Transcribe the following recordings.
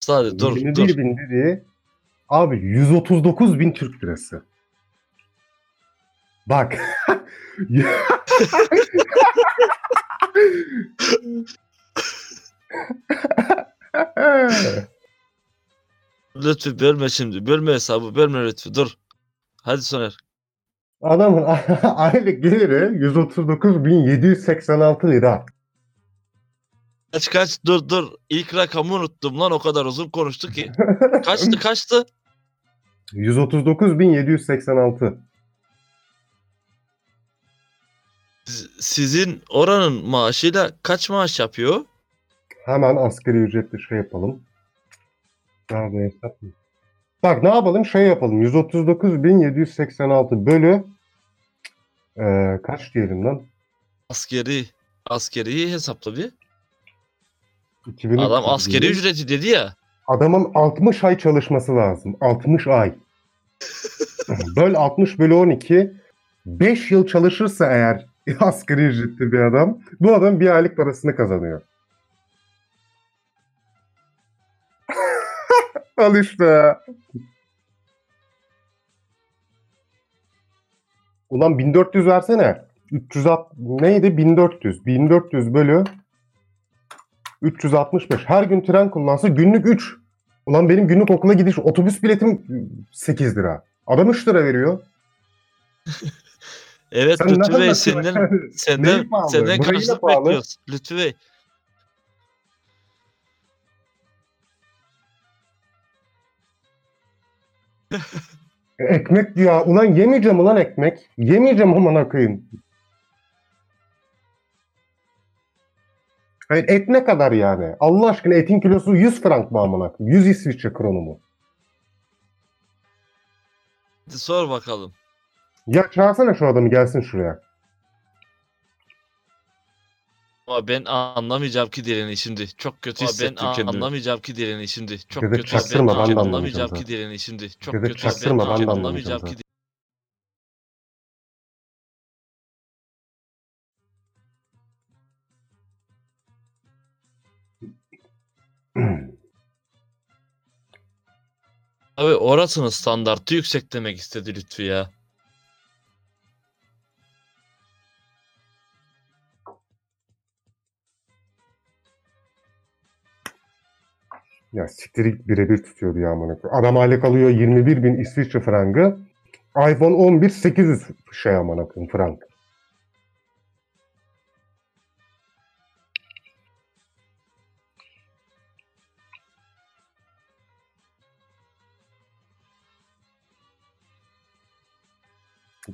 Sadece dur 21 dur. bin dediği abi 139 bin Türk lirası. Bak. Lütfü bölme şimdi. Bölme hesabı. Bölme lütfü. Dur. Hadi Soner. Adamın aylık geliri 139.786 lira. Kaç kaç dur dur. İlk rakamı unuttum lan o kadar uzun konuştu ki. Kaçtı kaçtı? 139.786. Siz- Sizin oranın maaşıyla kaç maaş yapıyor? Hemen asgari ücretli şey yapalım. Nerede hesap mı? Bak ne yapalım? Şey yapalım. 139.786 bölü eee, kaç diyelim lan? Askeri. Askeri hesapla bir. 2300 Adam askeri ücreti dedi ya. Adamın 60 ay çalışması lazım. 60 ay. Böl 60 bölü 12. 5 yıl çalışırsa eğer asgari ücretli bir adam bu adam bir aylık parasını kazanıyor. Al işte. Ulan 1400 versene. 360 neydi? 1400. 1400 bölü 365. Her gün tren kullansa günlük 3. Ulan benim günlük okula gidiş otobüs biletim 8 lira. Adam 3 lira veriyor. Evet Sen Lütfü Bey senden senden senden karşılık bekliyoruz. Lütfü Bey. Ekmek diyor. Ulan yemeyeceğim ulan ekmek. Yemeyeceğim amına koyayım. Hayır et ne kadar yani? Allah aşkına etin kilosu 100 frank mı amına koyayım? 100 İsviçre kronu mu? Hadi sor bakalım. Ya çağırsana şu adamı gelsin şuraya. Ama ben anlamayacağım ki dilini şimdi. Çok kötü Ama hissettim ben kendimi. anlamayacağım ki dilini şimdi. Çok Dede kötü çaktırma, ben de anlamayacağım anlamayacağım ki dilini şimdi. Çok Dede kötü çaktırma, ben de anlamayacağım anlamayacağım Abi orasının standartı yüksek demek istedi Lütfü ya. Ya siktir git birebir tutuyordu ya amına. Adam aylık alıyor 21 bin İsviçre frangı. iPhone 11 800 şey amına frank.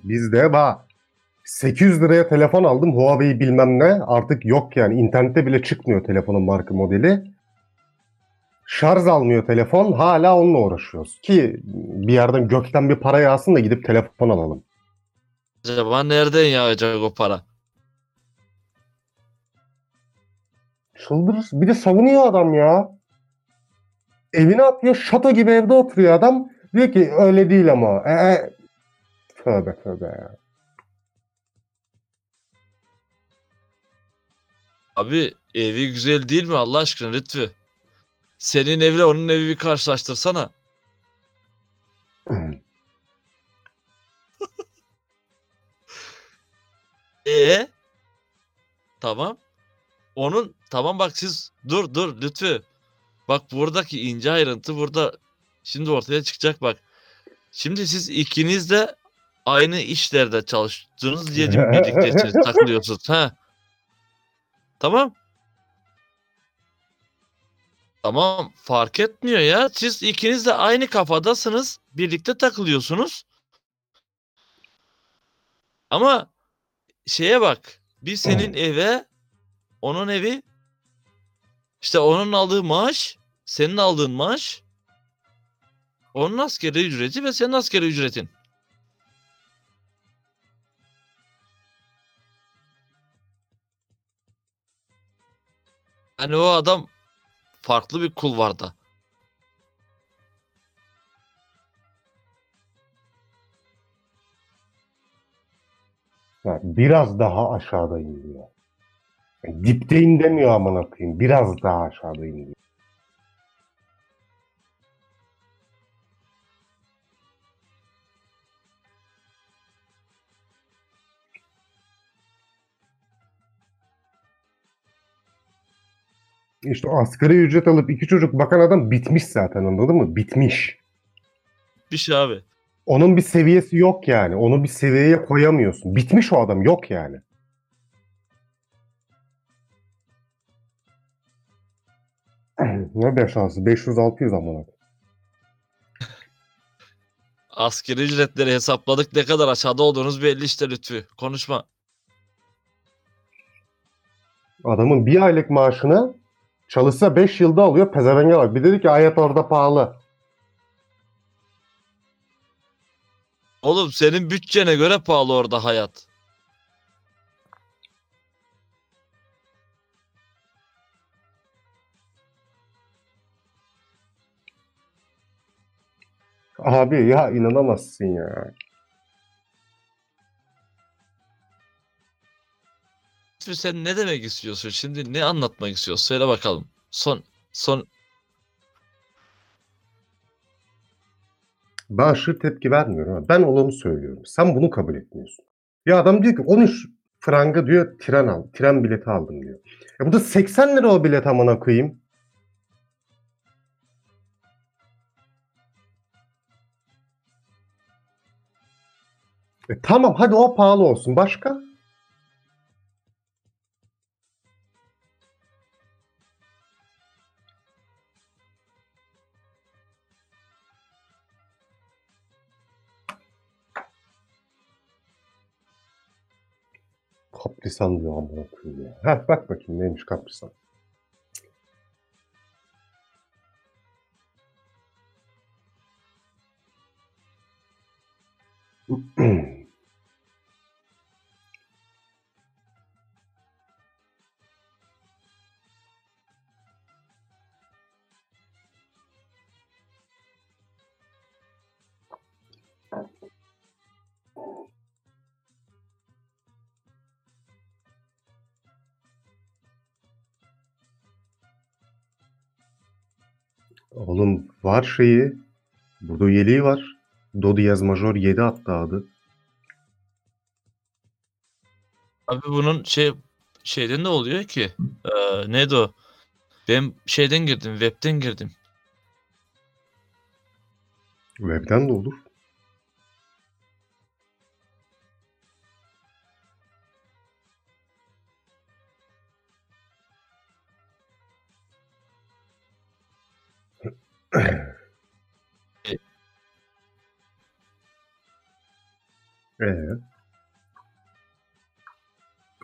Bizde bak 800 liraya telefon aldım Huawei bilmem ne artık yok yani internette bile çıkmıyor telefonun marka modeli. Şarj almıyor telefon hala onunla uğraşıyoruz ki bir yerden gökten bir para yağsın da gidip telefon alalım. Acaba nereden yağacak o para? Çıldırır. Bir de savunuyor adam ya. Evine atıyor şato gibi evde oturuyor adam. Diyor ki öyle değil ama. E, e. Tövbe tövbe ya. Abi evi güzel değil mi Allah aşkına Lütfü? Senin evle onun evi bir karşılaştırsana. E Tamam. Onun tamam bak siz dur dur Lütfü. Bak buradaki ince ayrıntı burada şimdi ortaya çıkacak bak. Şimdi siz ikiniz de aynı işlerde çalıştınız diye birlikte takılıyorsunuz. Ha. Tamam. Tamam fark etmiyor ya. Siz ikiniz de aynı kafadasınız. Birlikte takılıyorsunuz. Ama şeye bak. Bir senin eve onun evi işte onun aldığı maaş senin aldığın maaş onun askeri ücreti ve senin askeri ücretin. Hani o adam farklı bir kulvarda. Ya biraz daha aşağıdayım diyor. Yani dipteyim demiyor amına koyayım. Biraz daha aşağıdayım diyor. İşte asgari ücret alıp iki çocuk bakan adam bitmiş zaten anladın mı? Bitmiş. Bir şey abi. Onun bir seviyesi yok yani. Onu bir seviyeye koyamıyorsun. Bitmiş o adam yok yani. ne be şansı? 500-600 amına. Askeri ücretleri hesapladık ne kadar aşağıda olduğunuz belli işte Lütfü. Konuşma. Adamın bir aylık maaşını çalışsa 5 yılda alıyor. Pezevenge bak. Bir dedi ki hayat orada pahalı. Oğlum senin bütçene göre pahalı orada hayat. Abi ya inanamazsın ya. Lütfü sen ne demek istiyorsun? Şimdi ne anlatmak istiyorsun? Söyle bakalım. Son son Ben aşırı tepki vermiyorum. ama Ben olanı söylüyorum. Sen bunu kabul etmiyorsun. Ya adam diyor ki 13 franga diyor tren al. Tren bileti aldım diyor. Ya bu da 80 lira o bilet amına koyayım. E tamam hadi o pahalı olsun. Başka? Kaprisan diyor amına koyayım ya. Heh bak bakayım neymiş kaprisan. Var şeyi. Burada yeleği var. Do diyez majör 7 hatta adı. abi bunun şey şeyden de oluyor ki. Ee, neydi o? Ben şeyden girdim, webten girdim. Web'den de olur. Ee?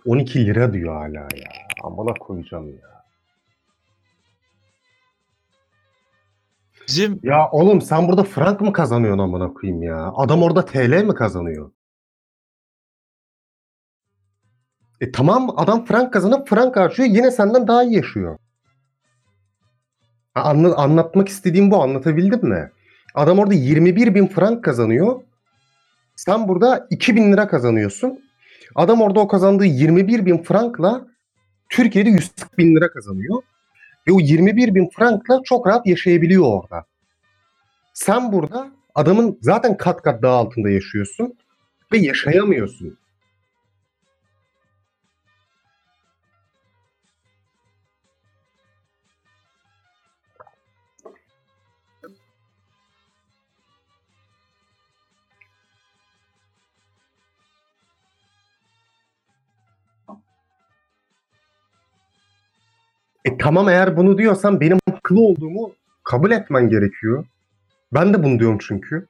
12 lira diyor hala ya. Amına koyacağım ya. Bizim Ya oğlum sen burada frank mı kazanıyorsun amına koyayım ya? Adam orada TL mi kazanıyor? E tamam adam frank kazanıp frank harcıyor yine senden daha iyi yaşıyor. Anla- anlatmak istediğim bu anlatabildim mi? Adam orada 21 bin frank kazanıyor. Sen burada 2000 lira kazanıyorsun. Adam orada o kazandığı 21 bin frankla Türkiye'de 140 bin lira kazanıyor. Ve o 21 bin frankla çok rahat yaşayabiliyor orada. Sen burada adamın zaten kat kat daha altında yaşıyorsun ve yaşayamıyorsun. E tamam eğer bunu diyorsan benim haklı olduğumu kabul etmen gerekiyor. Ben de bunu diyorum çünkü.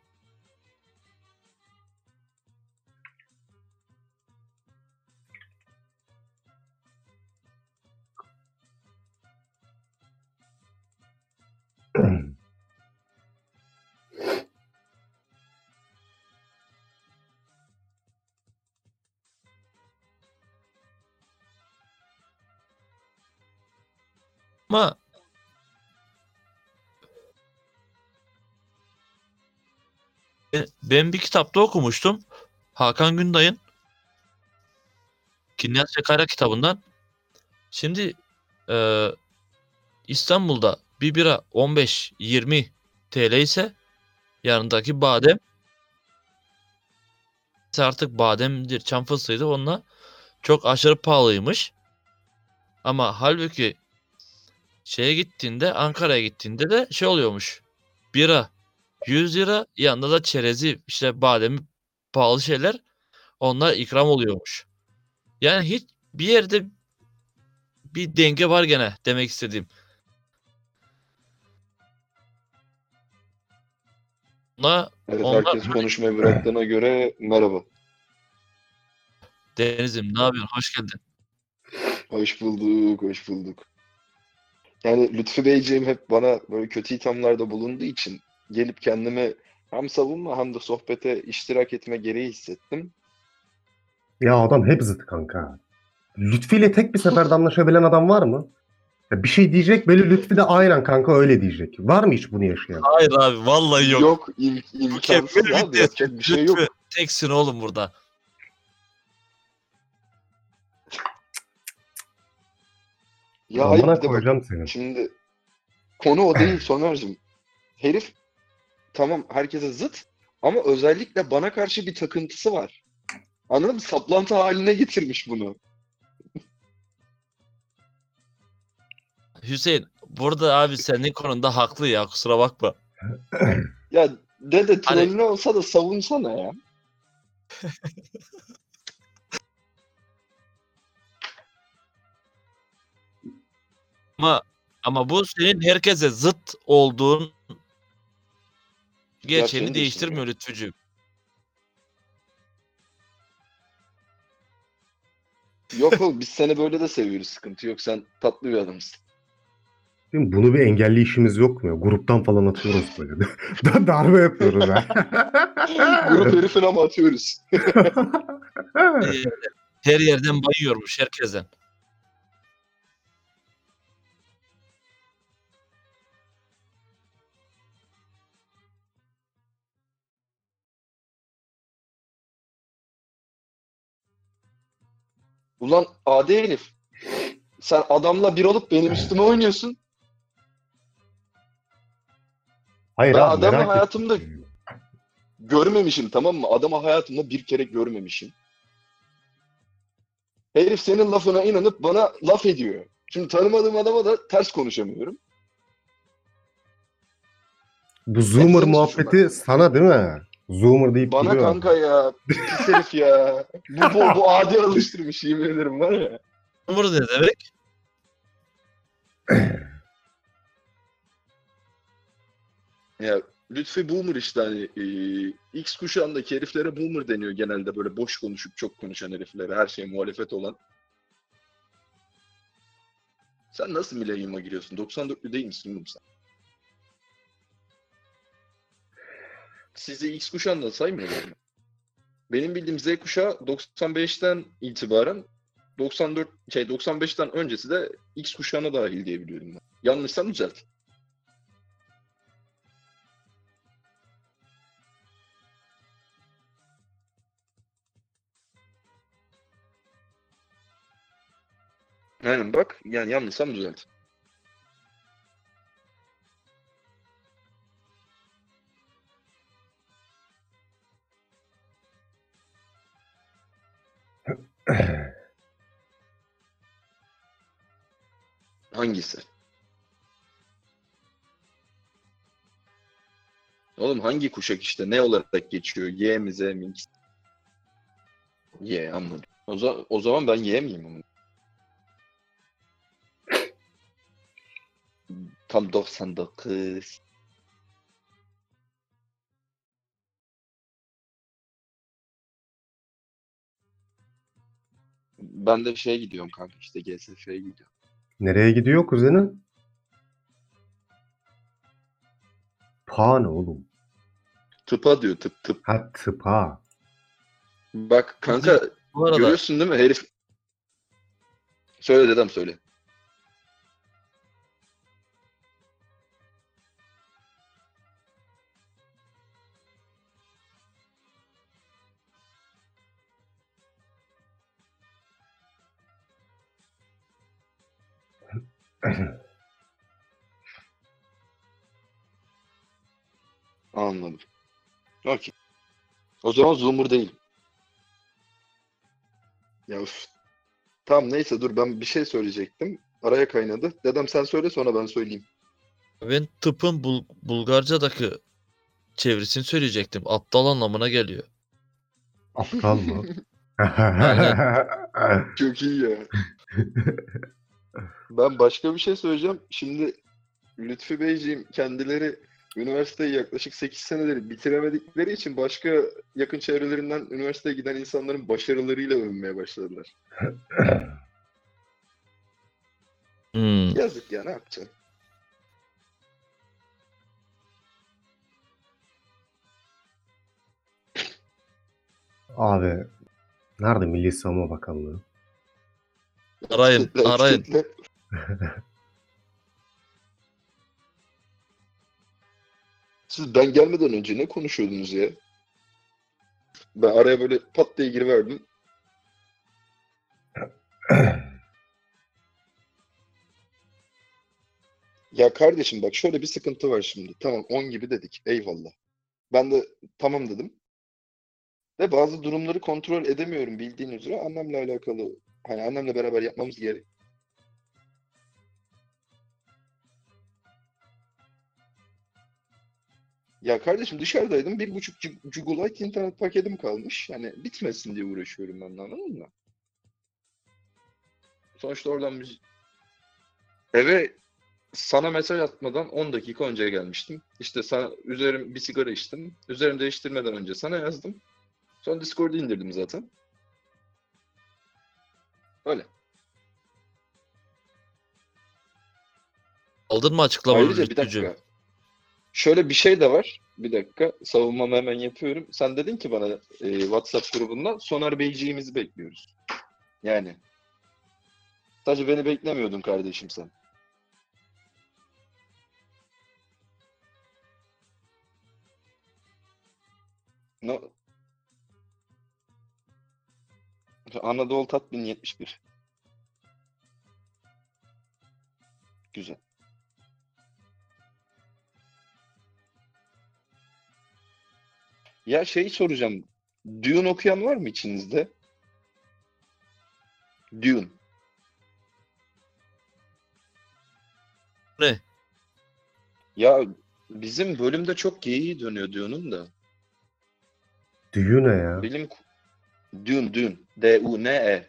Ama Ben- bir kitapta okumuştum. Hakan Günday'ın Kinyas Kara kitabından. Şimdi e, İstanbul'da bir bira 15-20 TL ise yanındaki badem artık bademdir, çam fıstığıydı onunla çok aşırı pahalıymış. Ama halbuki Şeye gittiğinde Ankara'ya gittiğinde de şey oluyormuş. Bira 100 lira yanında da çerezi işte bademi pahalı şeyler onlar ikram oluyormuş. Yani hiç bir yerde bir denge var gene demek istediğim. Buna Evet Onlar- herkes konuşmayı bıraktığına göre merhaba. Deniz'im ne yapıyorsun? Hoş geldin. Hoş bulduk, hoş bulduk. Yani Lütfü Beyciğim hep bana böyle kötü ithamlarda bulunduğu için gelip kendimi hem savunma hem de sohbete iştirak etme gereği hissettim. Ya adam hep zıt kanka. Lütfi ile tek bir seferde anlaşabilen adam var mı? Ya bir şey diyecek böyle Lütfi de aynen kanka öyle diyecek. Var mı hiç bunu yaşayan? Hayır abi vallahi yok. Yok, im- imkansız abi yapacak bir şey yok. Teksin oğlum burada. Ya hayır Amına bir de bak koyacağım senin. şimdi konu o değil Soner'cim. Herif tamam herkese zıt ama özellikle bana karşı bir takıntısı var. Anladın mı? Saplantı haline getirmiş bunu. Hüseyin burada abi senin konunda haklı ya kusura bakma. Ya dede Hani- trollü olsa da savunsana ya. Ama ama bu senin herkese zıt olduğun gerçeğini Gerçeğini değiştirmiyor Lütfücüğüm. Yok oğlum biz seni böyle de seviyoruz sıkıntı yok. Sen tatlı bir adamsın. Değil mi? Bunu bir engelli işimiz yok mu? ya? Gruptan falan atıyoruz böyle. Da- Darbe yapıyoruz ha. Grup herifin ama atıyoruz. Her yerden, her yerden bayıyormuş herkesten. Ulan adi herif. Sen adamla bir olup benim üstüme oynuyorsun. Hayır Ben abi adamı merak hayatımda ettim. görmemişim tamam mı? Adamı hayatımda bir kere görmemişim. Herif senin lafına inanıp bana laf ediyor. Şimdi tanımadığım adama da ters konuşamıyorum. Bu Zoomer senin muhabbeti sana değil mi? Zoomer deyip Bana duruyor. kanka ya. Pis herif ya. Bu, bu, bu adi alıştırmış yemin ederim var ya. Umur ne demek? Ya Lütfi Boomer işte hani e, X kuşağındaki heriflere Boomer deniyor genelde böyle boş konuşup çok konuşan heriflere her şeye muhalefet olan. Sen nasıl milenyuma giriyorsun? 94'lü değil misin oğlum sen? Sizi X kuşağında saymıyorlar mı? Benim bildiğim Z kuşağı 95'ten itibaren 94 şey 95'ten öncesi de X kuşağına dahil diye biliyorum ben. Yanlışsam düzelt. Aynen bak yani yanlışsam düzelt. Hangisi? Oğlum hangi kuşak işte ne olarak geçiyor? Y mi Z mi? Y anladım. O, za- o zaman ben Y miyim? ama? Tam 99. Ben de şeye gidiyorum kanka işte GSF'ye gidiyorum. Nereye gidiyor kuzenin? Pa ne oğlum? Tıpa diyor tıp tıp. Ha tıpa. Bak kanka Bu arada görüyorsun değil mi herif? Söyle dedem söyle. Anladım. Okey. O zaman Zoomer değil. Ya üf. Tamam neyse dur ben bir şey söyleyecektim. araya kaynadı. Dedem sen söyle sonra ben söyleyeyim. Ben tıpın Bul- Bulgarca'daki çevirisini söyleyecektim. Aptal anlamına geliyor. Aptal mı? Çok iyi ya. ben başka bir şey söyleyeceğim. Şimdi Lütfü Beyciğim kendileri üniversiteyi yaklaşık 8 senedir bitiremedikleri için başka yakın çevrelerinden üniversiteye giden insanların başarılarıyla övünmeye başladılar. Hmm. Yazık ya ne yapacaksın? Abi nerede Milli Savunma Bakanlığı? Arayın, arayın. Siz ben gelmeden önce ne konuşuyordunuz ya? Ben araya böyle pat diye giriverdim. Ya kardeşim bak şöyle bir sıkıntı var şimdi. Tamam 10 gibi dedik. Eyvallah. Ben de tamam dedim. Ve bazı durumları kontrol edemiyorum bildiğin üzere. Annemle alakalı. Hani annemle beraber yapmamız gerek. Ya kardeşim dışarıdaydım. Bir buçuk Gigabyte internet paketim kalmış. Yani bitmesin diye uğraşıyorum ben de anladın mı? Sonuçta oradan bir... Eve sana mesaj atmadan 10 dakika önce gelmiştim. İşte sana üzerim bir sigara içtim. Üzerimi değiştirmeden önce sana yazdım. Sonra Discord'u indirdim zaten. Öyle. Aldın mı açıklamanı Ayrıca bir dakika. Şöyle bir şey de var. Bir dakika. Savunmamı hemen yapıyorum. Sen dedin ki bana e, WhatsApp grubundan Soner Beyciğimizi bekliyoruz. Yani. Sadece beni beklemiyordun kardeşim sen. No. Anadolu Tat 1071. Güzel. Ya şey soracağım. Dune okuyan var mı içinizde? Dune. Ne? Ya bizim bölümde çok geyiği dönüyor Dune'un da. Düğü ne ya? Bilim Dune, Dune. D-U-N-E.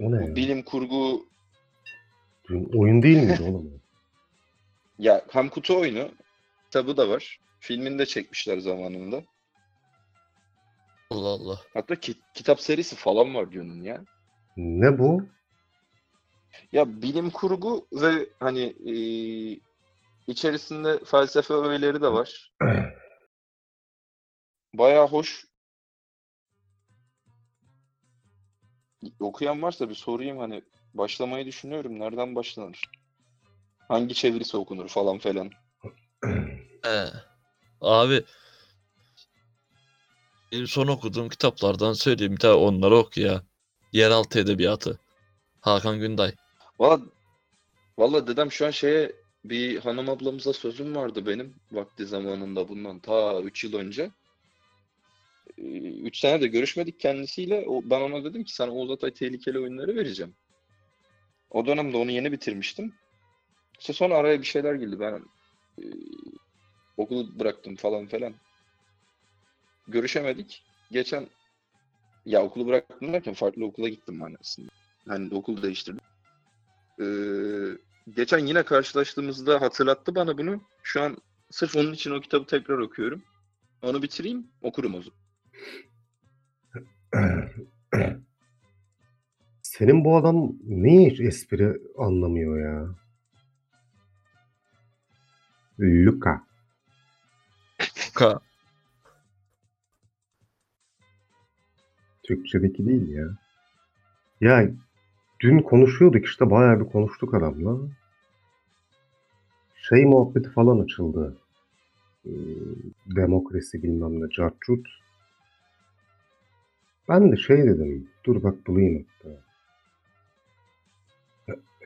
O ne Bu ya? bilim kurgu Düğün oyun değil miydi oğlum? ya hem kutu oyunu kitabı da var. Filmini de çekmişler zamanında. Allah Allah. Hatta ki- kitap serisi falan var Dune'un ya. Ne bu? Ya bilim kurgu ve hani eee, içerisinde felsefe öğeleri de var. Bayağı hoş. Okuyan varsa bir sorayım hani başlamayı düşünüyorum. Nereden başlanır? Hangi çevirisi okunur falan filan. He. Abi benim son okuduğum kitaplardan söyleyeyim bir tane onları oku ya. Yeraltı Edebiyatı. Hakan Günday. Valla valla dedem şu an şeye bir hanım ablamıza sözüm vardı benim vakti zamanında bundan ta 3 yıl önce. 3 sene de görüşmedik kendisiyle. O, ben ona dedim ki sana Oğuz Atay tehlikeli oyunları vereceğim. O dönemde onu yeni bitirmiştim. İşte sonra araya bir şeyler girdi. Ben e, okulu bıraktım falan falan. Görüşemedik. Geçen ya okulu bıraktım derken farklı okula gittim ben aslında. Hani okul değiştirdim. Ee, geçen yine karşılaştığımızda hatırlattı bana bunu. Şu an sırf onun için o kitabı tekrar okuyorum. Onu bitireyim, okurum o zaman. Senin bu adam niye hiç espri anlamıyor ya? Luka. Ka Türkçedeki değil ya. Ya dün konuşuyorduk işte bayağı bir konuştuk adamla. Şey muhabbeti falan açıldı. Ee, Demokrasi bilmem ne cartçut. Ben de şey dedim. Dur bak bulayım hatta.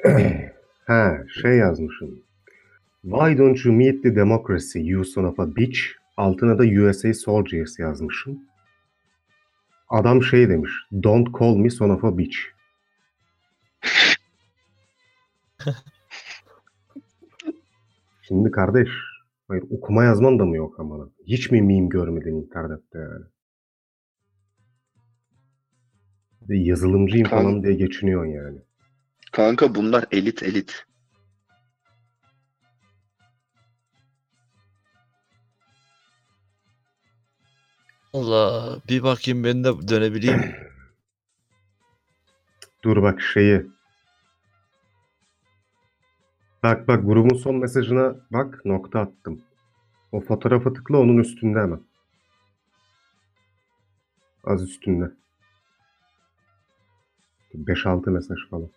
ha şey yazmışım. Why don't you meet the democracy you son of a bitch? Altına da USA soldiers yazmışım. Adam şey demiş. Don't call me son of a bitch. Şimdi kardeş, hayır okuma yazman da mı yok amına? Hiç mi meme görmedin internette yani? Yazılımcıyım Kan- falan diye geçiniyorsun yani. Kanka bunlar elit elit. Allah bir bakayım ben de dönebileyim. Dur bak şeyi. Bak bak grubun son mesajına bak nokta attım. O fotoğrafa tıkla onun üstünde hemen. Az üstünde. 5-6 mesaj falan.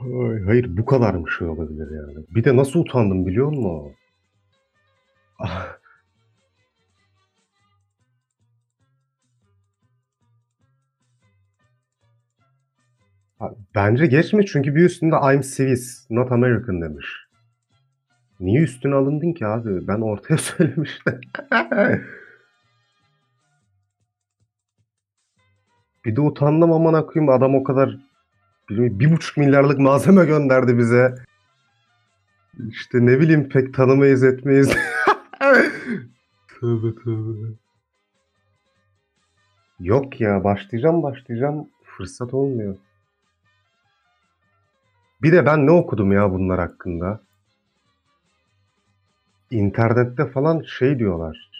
Ay, hayır bu kadar mı şey olabilir yani? Bir de nasıl utandım biliyor musun? Bence geçme çünkü bir üstünde I'm Swiss, not American demiş. Niye üstüne alındın ki abi? Ben ortaya söylemiştim. bir de utandım aman koyayım adam o kadar bir buçuk milyarlık malzeme gönderdi bize. İşte ne bileyim pek tanımayız etmeyiz. tövbe tövbe. Yok ya başlayacağım başlayacağım fırsat olmuyor. Bir de ben ne okudum ya bunlar hakkında? İnternette falan şey diyorlar.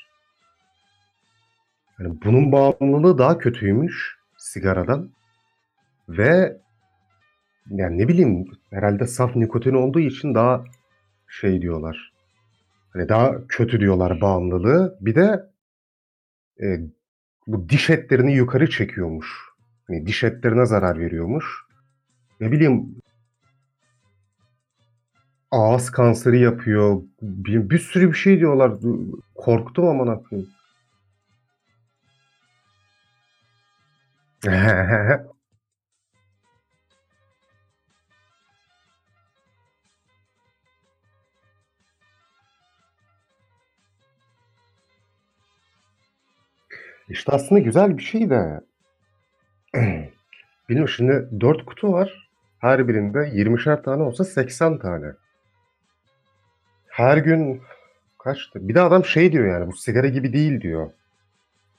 Yani bunun bağımlılığı daha kötüymüş sigaradan. Ve yani ne bileyim herhalde saf nikotin olduğu için daha şey diyorlar. Hani daha kötü diyorlar bağımlılığı. Bir de e, bu diş etlerini yukarı çekiyormuş. Hani diş etlerine zarar veriyormuş. Ne bileyim ağız kanseri yapıyor. Bir, bir sürü bir şey diyorlar. Korktum aman koyayım. İşte aslında güzel bir şey de. Bilmiyorum şimdi 4 kutu var. Her birinde 20'şer tane olsa 80 tane. Her gün kaçtı? Bir de adam şey diyor yani bu sigara gibi değil diyor.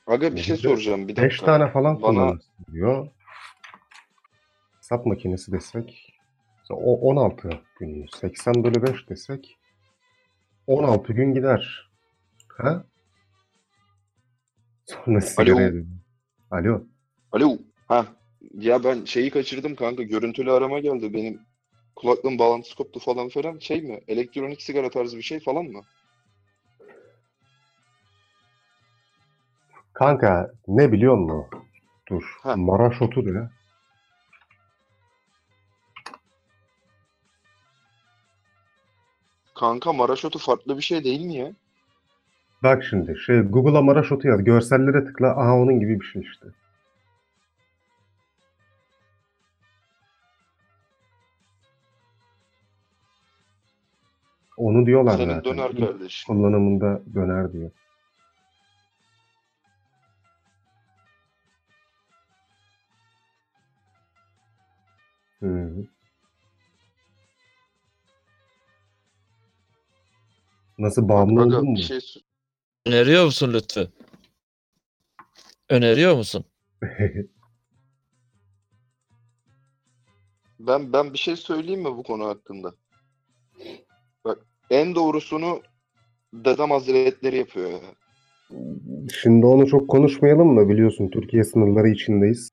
Aga bir şey soracağım bir 5 dakika. tane falan Bana- kullanırsın diyor. Hesap makinesi desek o 16 gün. 80 bölü 5 desek 16 gün gider. Ha? Sonra sigaraya dönüyor. Alo. Alo. Ha. Ya ben şeyi kaçırdım kanka. Görüntülü arama geldi. Benim kulaklığım bağlantısı koptu falan filan. Şey mi? Elektronik sigara tarzı bir şey falan mı? Kanka ne biliyor musun? Dur. Ha. Maraş otu diyor. Kanka Maraşotu farklı bir şey değil mi ya? Bak şimdi şey Google'a Maraş otu yaz. Görsellere tıkla. Aha onun gibi bir şey işte. Onu diyorlar Senin zaten. döner İlk kardeş. kullanımında döner diyor. Hı hı. Nasıl bağımlı Aga oldun mu? bir şey Öneriyor musun Lütfü? Öneriyor musun? ben ben bir şey söyleyeyim mi bu konu hakkında? En doğrusunu Dedem Hazretleri yapıyor ya. Şimdi onu çok konuşmayalım mı? Biliyorsun Türkiye sınırları içindeyiz.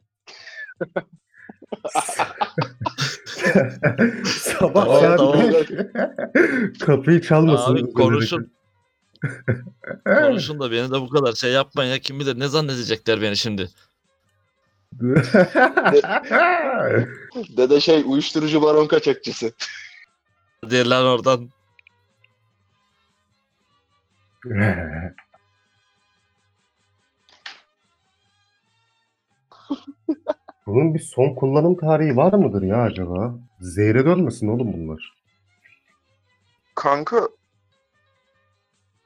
Sabah Tamam, saat tamam. beş. Kapıyı çalmasın. Abi konuşun. Konuşun da beni de bu kadar şey yapmayın ya. Kim bilir ne zannedecekler beni şimdi. Dede şey uyuşturucu baron kaçakçısı. Hadi lan oradan. Bunun bir son kullanım tarihi var mıdır ya acaba? Zehre dönmesin oğlum bunlar. Kanka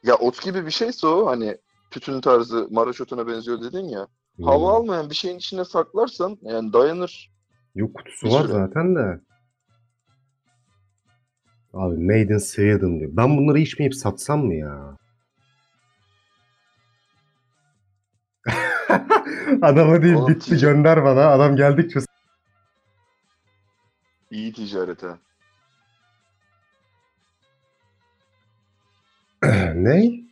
ya ot gibi bir şeyse o hani tütün tarzı Maraş otuna benziyor dedin ya. Hava almayan bir şeyin içine saklarsan yani dayanır. Yok kutusu Bir var sürü. zaten de. Abi Made in Sweden diyor. Ben bunları içmeyip satsam mı ya? Adama değil Oğlum, bitti gönder bana. Adam geldikçe İyi ticaret ha. ne?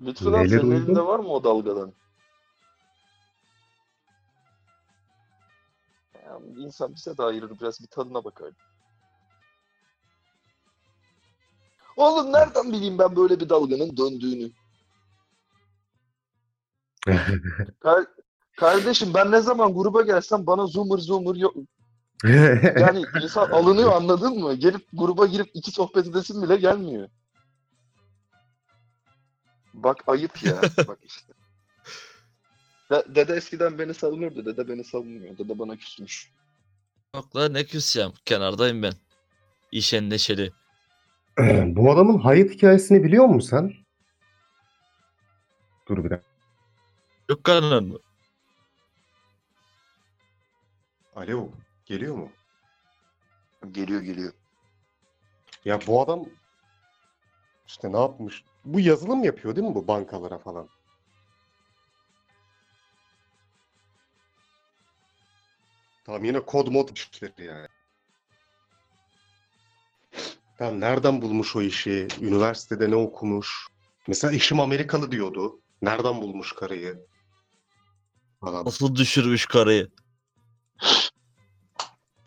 Lütfen Neler senin uygun? elinde var mı o dalgadan? Ya, insan bize de ayırır biraz bir tadına bakar. Oğlum nereden bileyim ben böyle bir dalganın döndüğünü? Kar- kardeşim ben ne zaman gruba gelsem bana zoomer zoomer yok. Yani insan alınıyor anladın mı? Gelip gruba girip iki sohbet edesin bile gelmiyor. Bak ayıp ya. Bak işte. De- dede eskiden beni savunurdu. Dede beni savunmuyor. Dede bana küsmüş. Yok la ne küseceğim. Kenardayım ben. İşen neşeli. Bu adamın hayat hikayesini biliyor musun sen? Dur bir dakika. Yok kanın mı? Alo, geliyor mu? Geliyor geliyor. Ya bu adam işte ne yapmış? Bu yazılım yapıyor değil mi bu bankalara falan? Tamam yine kod mod işleri yani. Tamam nereden bulmuş o işi? Üniversitede ne okumuş? Mesela eşim Amerikalı diyordu. Nereden bulmuş karıyı? Falan. Nasıl düşürmüş karıyı?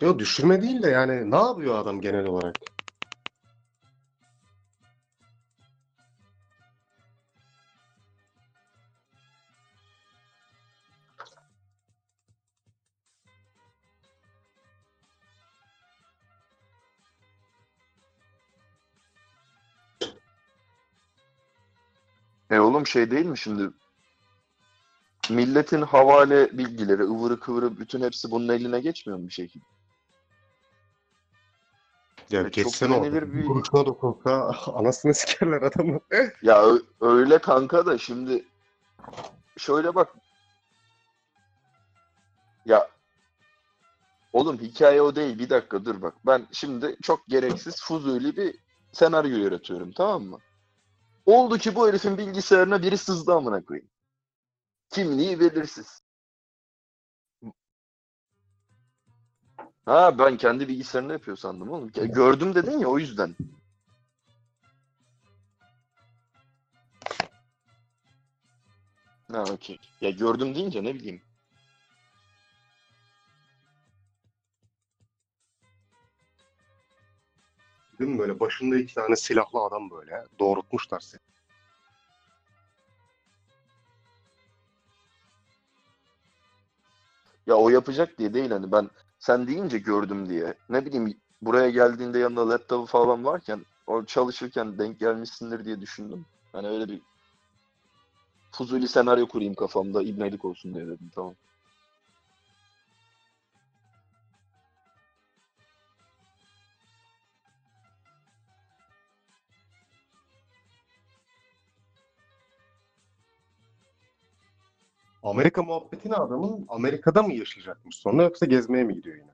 Yok düşürme değil de yani ne yapıyor adam genel olarak? E oğlum şey değil mi şimdi? Milletin havale bilgileri, ıvırı kıvırı bütün hepsi bunun eline geçmiyor mu bir şekilde? Ya Evet, çok geçsene orada. güvenilir bir- Kuruşuna dokunsa anasını sikerler adamı. Ya öyle kanka da şimdi şöyle bak. Ya oğlum hikaye o değil. Bir dakika dur bak. Ben şimdi çok gereksiz fuzuli bir senaryo yaratıyorum tamam mı? Oldu ki bu herifin bilgisayarına biri sızdı amına koyayım. Kimliği belirsiz. Ha ben kendi bilgisayarında yapıyor sandım oğlum. Gördüm dedin ya o yüzden. Ha okey. Ya gördüm deyince ne bileyim. Değil mi böyle başında iki tane silahlı adam böyle doğrultmuşlar seni. Ya o yapacak diye değil hani ben sen deyince gördüm diye. Ne bileyim buraya geldiğinde yanında laptopu falan varken o çalışırken denk gelmişsindir diye düşündüm. Hani öyle bir fuzuli senaryo kurayım kafamda ibnelik olsun diye dedim tamam. Amerika muhabbetini adamın Amerika'da mı yaşayacakmış sonra yoksa gezmeye mi gidiyor yine?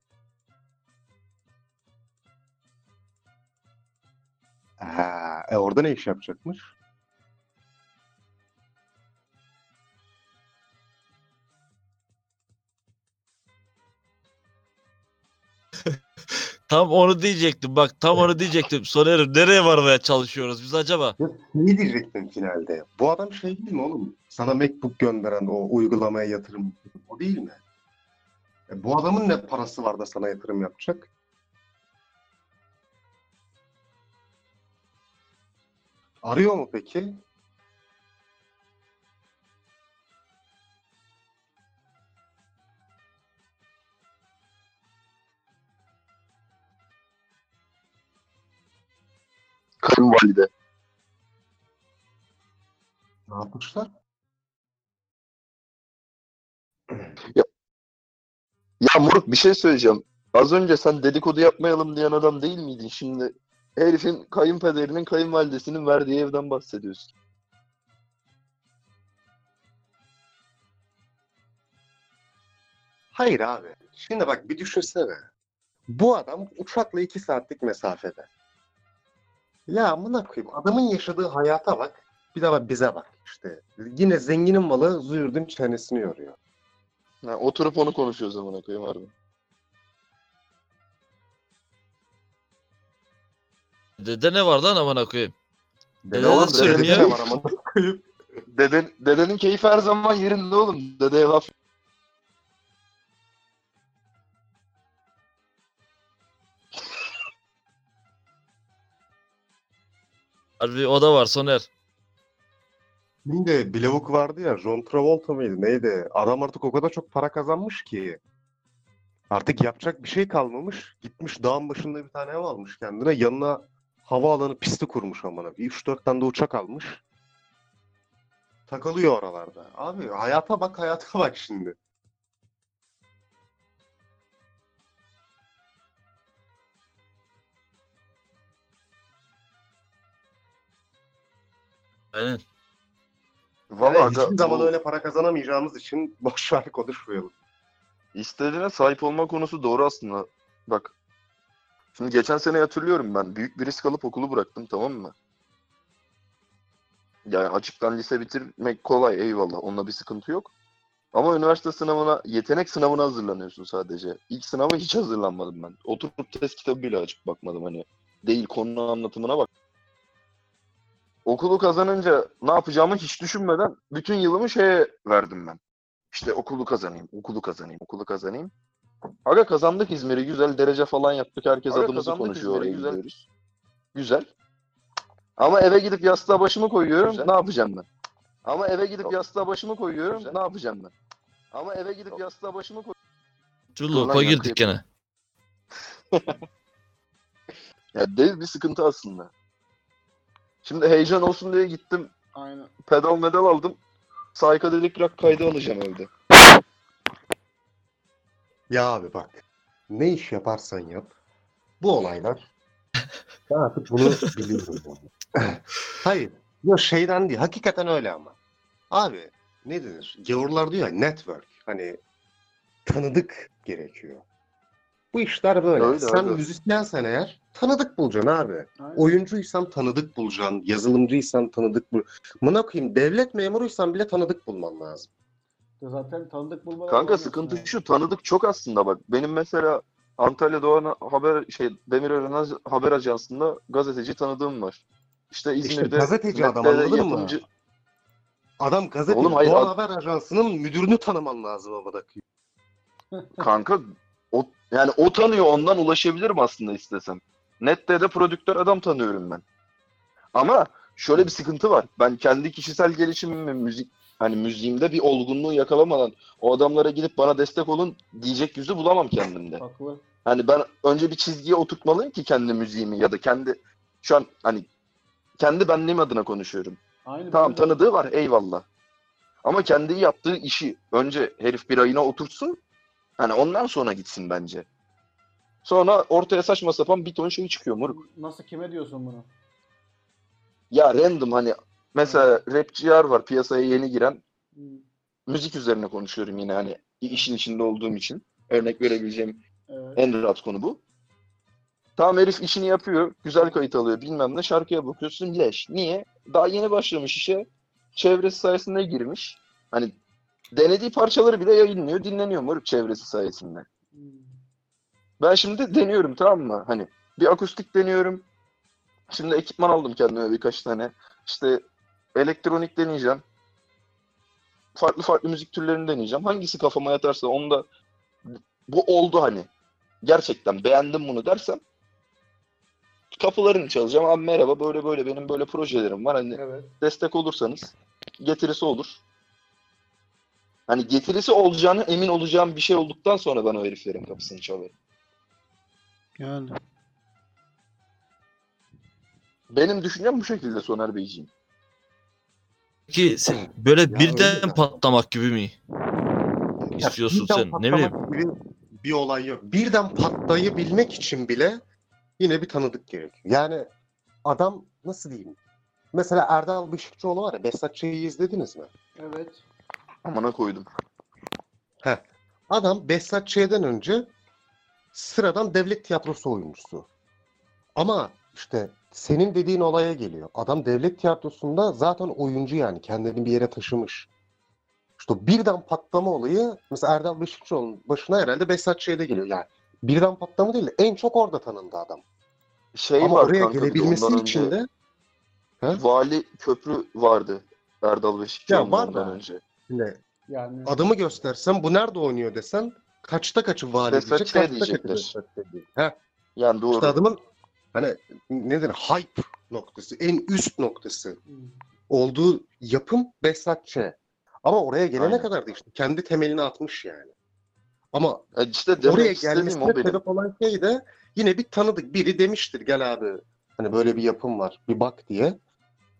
Ha, e orada ne iş yapacakmış? Tam onu diyecektim bak tam onu diyecektim. Sonerim nereye varmaya çalışıyoruz biz acaba? Ya ne diyecektim finalde? Bu adam şey değil mi oğlum? Sana MacBook gönderen o uygulamaya yatırım o değil mi? E, bu adamın ne parası var da sana yatırım yapacak? Arıyor mu peki? Kayınvalide. yapmışlar. Ya Moruk bir şey söyleyeceğim. Az önce sen dedikodu yapmayalım diyen adam değil miydin? Şimdi herifin kayınpederinin kayınvalidesinin verdiği evden bahsediyorsun. Hayır abi. Şimdi bak bir düşünsene. Bu adam uçakla iki saatlik mesafede. Ya amına koyayım adamın yaşadığı hayata bak. Bir de bak bize bak işte. Yine zenginin malı züğürdün çenesini yoruyor. Ha, oturup onu konuşuyoruz amına koyayım harbi. Dede ne var lan amına koyayım? Dede Dede söylüyor. dedede ne var amına koyayım. Deden, dedenin keyfi her zaman yerinde oğlum. Dedeye laf Harbi o da var Soner. Şimdi bir lavuk vardı ya John Travolta mıydı neydi? Adam artık o kadar çok para kazanmış ki. Artık yapacak bir şey kalmamış. Gitmiş dağın başında bir tane ev almış kendine. Yanına havaalanı pisti kurmuş amına. Bir 3-4 tane de uçak almış. Takılıyor oralarda. Abi hayata bak hayata bak şimdi. Aynen. Valla Yani aga, hiçbir zaman bu öyle para kazanamayacağımız için boş ver konuşmayalım. istediğine sahip olma konusu doğru aslında. Bak. Şimdi geçen sene hatırlıyorum ben. Büyük bir risk alıp okulu bıraktım tamam mı? Yani açıktan lise bitirmek kolay eyvallah. Onunla bir sıkıntı yok. Ama üniversite sınavına, yetenek sınavına hazırlanıyorsun sadece. İlk sınava hiç hazırlanmadım ben. Oturup test kitabı bile açıp bakmadım hani. Değil konu anlatımına bak. Okulu kazanınca ne yapacağımı hiç düşünmeden bütün yılımı şeye verdim ben. İşte okulu kazanayım, okulu kazanayım, okulu kazanayım. Aga kazandık İzmir'i. Güzel derece falan yaptık. Herkes Aga adımızı konuşuyor İzmir'i, oraya güzel. gidiyoruz. Güzel. Ama eve gidip yastığa başımı koyuyorum. Güzel. Ne yapacağım ben? Ama eve gidip Yok. yastığa başımı koyuyorum. Güzel. Ne yapacağım ben? Ama eve gidip Yok. yastığa başımı koyuyorum. Ulan koy girdik gene. Ya dev bir sıkıntı aslında. Şimdi heyecan olsun diye gittim. Aynen. Pedal medal aldım. Psychedelic rock kaydı alacağım evde. Ya abi bak. Ne iş yaparsan yap. Bu olaylar. ben artık bunu biliyorum. yani. Hayır. Yok şeyden değil. Hakikaten öyle ama. Abi ne denir? Gavurlar diyor ya network. Hani tanıdık gerekiyor. Bu işler böyle. Öyle, Sen öyle. müzisyensen eğer tanıdık bulacaksın abi. Aynen. Oyuncuysan tanıdık bulacaksın. Yazılımcıysan tanıdık bul. Mına koyayım devlet memuruysan bile tanıdık bulman lazım. Zaten tanıdık bulmadan Kanka sıkıntı yani. şu tanıdık çok aslında bak. Benim mesela Antalya Doğan haber şey Demirören haber ajansında gazeteci tanıdığım var. İşte İzmir'de gazeteci adam, anladın mı? yapımcı- Adam gazete Oğlum hayır, Doğan ad- Haber Ajansı'nın müdürünü tanıman lazım ama da. Kanka yani o tanıyor ondan ulaşabilirim aslında istesem. Nette de prodüktör adam tanıyorum ben. Ama şöyle bir sıkıntı var. Ben kendi kişisel gelişimimi müzik hani müziğimde bir olgunluğu yakalamadan o adamlara gidip bana destek olun diyecek yüzü bulamam kendimde. Haklı. Hani ben önce bir çizgiye oturtmalıyım ki kendi müziğimi ya da kendi şu an hani kendi benliğim adına konuşuyorum. Aynı Tamam tanıdığı var eyvallah. Ama kendi yaptığı işi önce herif bir ayına oturtsun. Hani ondan sonra gitsin bence. Sonra ortaya saçma sapan bir ton şey çıkıyor moruk. Nasıl kime diyorsun bunu? Ya random hani mesela rapçiler var piyasaya yeni giren. Hmm, Müzik üzerine konuşuyorum yine hani işin içinde olduğum için. Örnek verebileceğim Evet. en rahat konu bu. Tamam herif işini yapıyor. Güzel kayıt alıyor bilmem ne. Şarkıya bakıyorsun leş. Niye? Daha yeni başlamış işe. Çevresi sayesinde girmiş. Hani denediği parçaları bile yayınlıyor. Dinleniyor moruk çevresi sayesinde. Ben şimdi deniyorum tamam mı? Hani bir akustik deniyorum. Şimdi ekipman aldım kendime birkaç tane. İşte elektronik deneyeceğim. Farklı farklı müzik türlerini deneyeceğim. Hangisi kafama yatarsa onu da bu oldu hani. Gerçekten beğendim bunu dersem kapılarını çalacağım. Abi merhaba böyle böyle benim böyle projelerim var. Hani Evet. destek olursanız getirisi olur. Hani getirisi olacağını emin olacağım bir şey olduktan sonra ben o heriflerin kapısını çalarım. Yani. Benim düşüncem bu şekilde Soner Beyciğim. Peki sen böyle öyle birden de. patlamak gibi mi Ya istiyorsun birden sen? Ne patlamak bileyim. gibi bir olay yok. Birden patlayabilmek için bile yine bir tanıdık gerekiyor. Yani adam nasıl diyeyim? Mesela Erdal Beşikçioğlu var ya Behzat Ç'yi izlediniz mi? Evet. Amına koydum. Adam Behzat Ç'den önce sıradan devlet tiyatrosu oyuncusu. Ama işte senin dediğin olaya geliyor. Adam devlet tiyatrosunda zaten oyuncu yani kendini bir yere taşımış. İşte birden patlama olayı mesela Erdal Beşikçioğlu'nun başına herhalde Behzat Ç'de geliyor. Yani birden patlama değil de en çok orada tanındı adam. Şey Ama var oraya kanka gelebilmesi için de He? Vali Köprü vardı. Erdal Beşikçioğlu'ndan önce. Şimdi Yani adamı göstersem bu nerede oynuyor desem kaçta kaçı vali Behzat diyecek, Ç. kaçta kaçı diyecekler. Behzat Ç. diyecek. Heh. Yani doğru. İşte adamın hani nedir hype noktası, en üst noktası Hı. olduğu yapım Behzat Ç. Ama oraya gelene Aynen. kadar da işte kendi temelini atmış yani. Ama E işte oraya gelmesine benim. sebep olan şey de yine bir tanıdık biri demiştir gel abi hani böyle bir yapım var bir bak diye.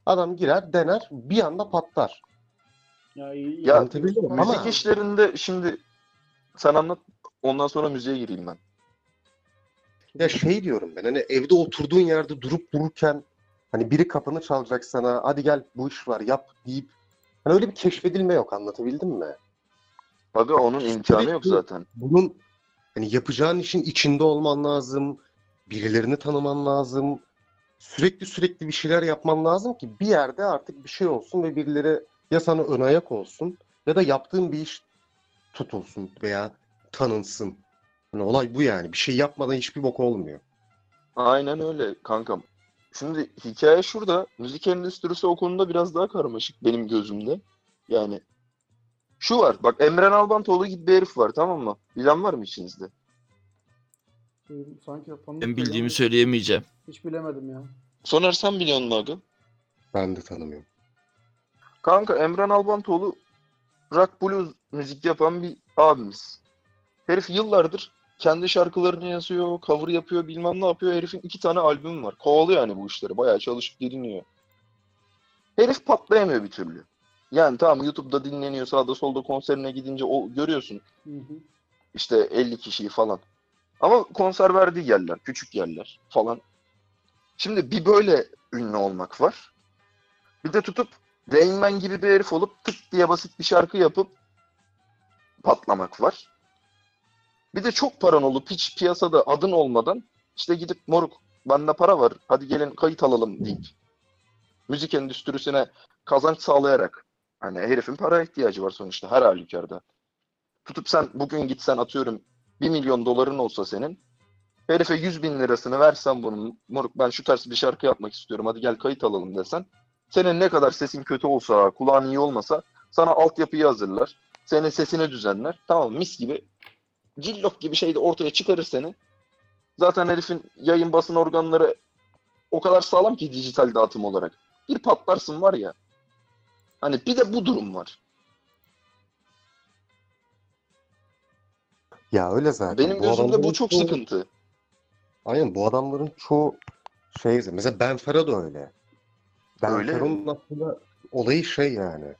Adam girer dener bir anda patlar. Ya, iyi, Ya, anlatabildim? Ama- Müzik işlerinde şimdi sen anlat ondan sonra müziğe gireyim ben. Ya şey diyorum ben hani evde oturduğun yerde durup dururken hani biri kapını çalacak sana hadi gel bu iş var yap deyip hani öyle bir keşfedilme yok anlatabildim mi? Aga onun imkanı yok zaten. bunun hani yapacağın işin içinde olman lazım. Birilerini tanıman lazım. Sürekli sürekli bir şeyler yapman lazım ki bir yerde artık bir şey olsun ve birileri ya sana ön ayak olsun ya da yaptığın bir iş tutulsun veya tanınsın. Hani olay bu yani. Bir şey yapmadan hiçbir bok olmuyor. Aynen öyle kankam. Şimdi hikaye şurada. Müzik endüstrisi o konuda biraz daha karmaşık benim gözümde. Yani şu var. Bak Emren Albantoğlu gibi bir herif var tamam mı? Bilen var mı içinizde? Sanki Ben bildiğimi ama söyleyemeyeceğim. Hiç bilemedim ya. Soner sen biliyor musun aga? Ben de tanımıyorum. Kanka Emren Albantoğlu rock blues müzik yapan bir abimiz. Herif yıllardır kendi şarkılarını yazıyor, cover yapıyor, bilmem ne yapıyor. Herifin iki tane albümü var. Kovalıyor yani bu işleri. Bayağı çalışıp dinliyor. Herif patlayamıyor bir türlü. Yani tamam YouTube'da dinleniyor, sağda solda konserine gidince o görüyorsun Hı hı. işte 50 kişiyi falan. Ama konser verdiği yerler, küçük yerler falan. Şimdi bir böyle ünlü olmak var. Bir de tutup Rain gibi bir herif olup tık diye basit bir şarkı yapıp patlamak var. Bir de çok paran olup hiç piyasada adın olmadan işte gidip moruk bende para var hadi gelin kayıt alalım deyip müzik endüstrisine kazanç sağlayarak hani herifin para ihtiyacı var sonuçta her halükarda. Tutup sen bugün gitsen atıyorum 1 milyon doların olsa senin herife 100 bin lirasını versen bunun moruk ben şu tarz bir şarkı yapmak istiyorum hadi gel kayıt alalım desen senin ne kadar sesin kötü olsa kulağın iyi olmasa sana altyapıyı hazırlar. Senin sesini düzenler. Tamam mis gibi. Cillop gibi şey de ortaya çıkarır seni. Zaten herifin yayın basın organları o kadar sağlam ki dijital dağıtım olarak. Bir patlarsın var ya. Hani bir de bu durum var. Ya öyle zaten. benim Bu gözümde bu çok çoğu- sıkıntı. Aynen bu adamların çoğu şey mesela Ben Fero da öyle. Ben Öyle. Fero'nun aslında olayı şey yani.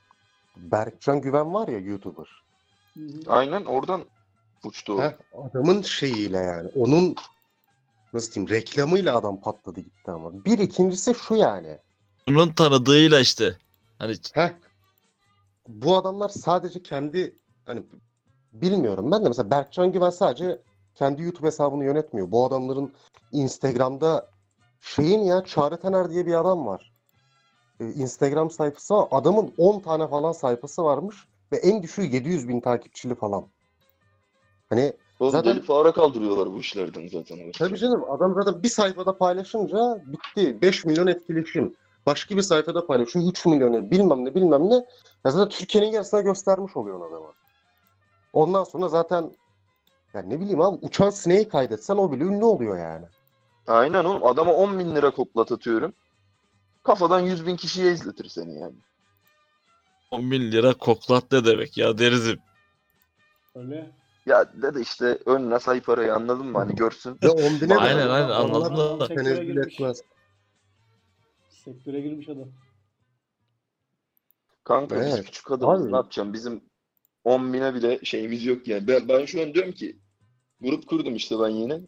Berkcan Güven var ya YouTuber. Aynen oradan uçtu. Heh, adamın şeyiyle yani. Onun nasıl diyeyim reklamıyla adam patladı gitti ama. Bir ikincisi şu yani. Bunun tanıdığıyla işte. Hani Heh, bu adamlar sadece kendi hani bilmiyorum ben de mesela Berkcan Güven sadece kendi YouTube hesabını yönetmiyor. Bu adamların Instagram'da şeyin ya Çağrı Tener diye bir adam var. Ee, Instagram sayfası var. adamın 10 tane falan sayfası varmış ve en düşüğü 700 bin takipçili falan. Hani Oğlum Zaten- deli fare kaldırıyorlar bu işlerden zaten. Tabii canım adam zaten bir sayfada paylaşınca bitti. 5 milyon etkileşim. Başka bir sayfada paylaşıyor 3 milyonu bilmem ne bilmem ne. Ya zaten Türkiye'nin yarısına göstermiş oluyor adama. Ondan sonra zaten ya ne bileyim abi uçan sineği kaydetsen o bile ünlü oluyor yani. Aynen oğlum adama 10 bin lira koklat atıyorum. Kafadan 100 bin kişiye izletir seni yani. 10 bin lira koklat ne demek ya derizim. Öyle. Ya dede işte önüne say parayı anladın mı? Hani görsün. Ve 10 bine Aynen, aynen, anladım da. Sektöre tenezzül girmiş. etmez. Sektöre girmiş adam. Kanka biz Evet. küçük adamız Abi. ne yapacağım? Bizim 10 bine bile şeyimiz yok yani. Ben, ben şu an diyorum ki grup kurdum işte ben yeni.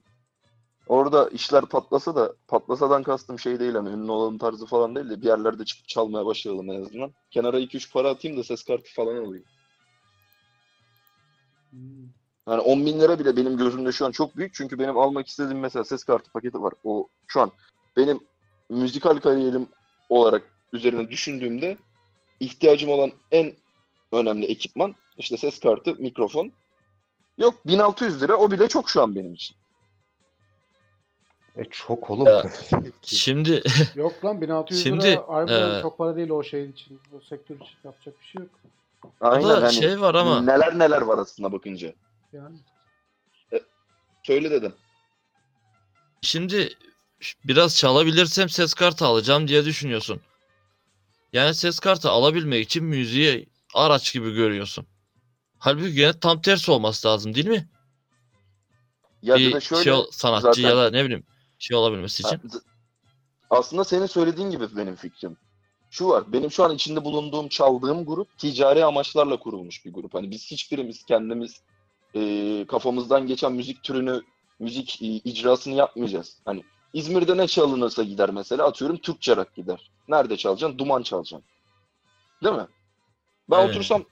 Orada işler patlasa da patlasadan kastım şey değil hani ünlü olalım tarzı falan değil de bir yerlerde çıkıp çalmaya başlayalım en azından. Kenara 2-3 para atayım da ses kartı falan alayım. Hmm. Yani 10 bin lira bile benim gözümde şu an çok büyük. Çünkü benim almak istediğim mesela ses kartı paketi var. O şu an benim müzikal kariyerim olarak üzerine düşündüğümde ihtiyacım olan en önemli ekipman işte ses kartı, mikrofon. Yok 1600 lira o bile çok şu an benim için. E çok oğlum. Ya, Şimdi Yok lan 1600 Şimdi, lira harbiden e, çok para değil o şey için. O sektör için yapacak bir şey yok. Aynen burada hani şey var ama neler neler var aslında bakınca. Yani. Söyle dedim. Şimdi biraz çalabilirsem ses kartı alacağım diye düşünüyorsun. Yani ses kartı alabilmek için müziği araç gibi görüyorsun. Halbuki gene tam tersi olması lazım değil mi? Ya bir da şöyle şey sanatçı zaten- ya da ne bileyim şey olabilmesi için. Aslında senin söylediğin gibi benim fikrim. Şu var, benim şu an içinde bulunduğum, çaldığım grup ticari amaçlarla kurulmuş bir grup. Hani biz hiçbirimiz kendimiz e, kafamızdan geçen müzik türünü, müzik e, icrasını yapmayacağız. Hani İzmir'de ne çalınırsa gider mesela, atıyorum Türkçe rock gider. Nerede çalacaksın? Duman çalacaksın. Değil mi? Ben Evet. otursam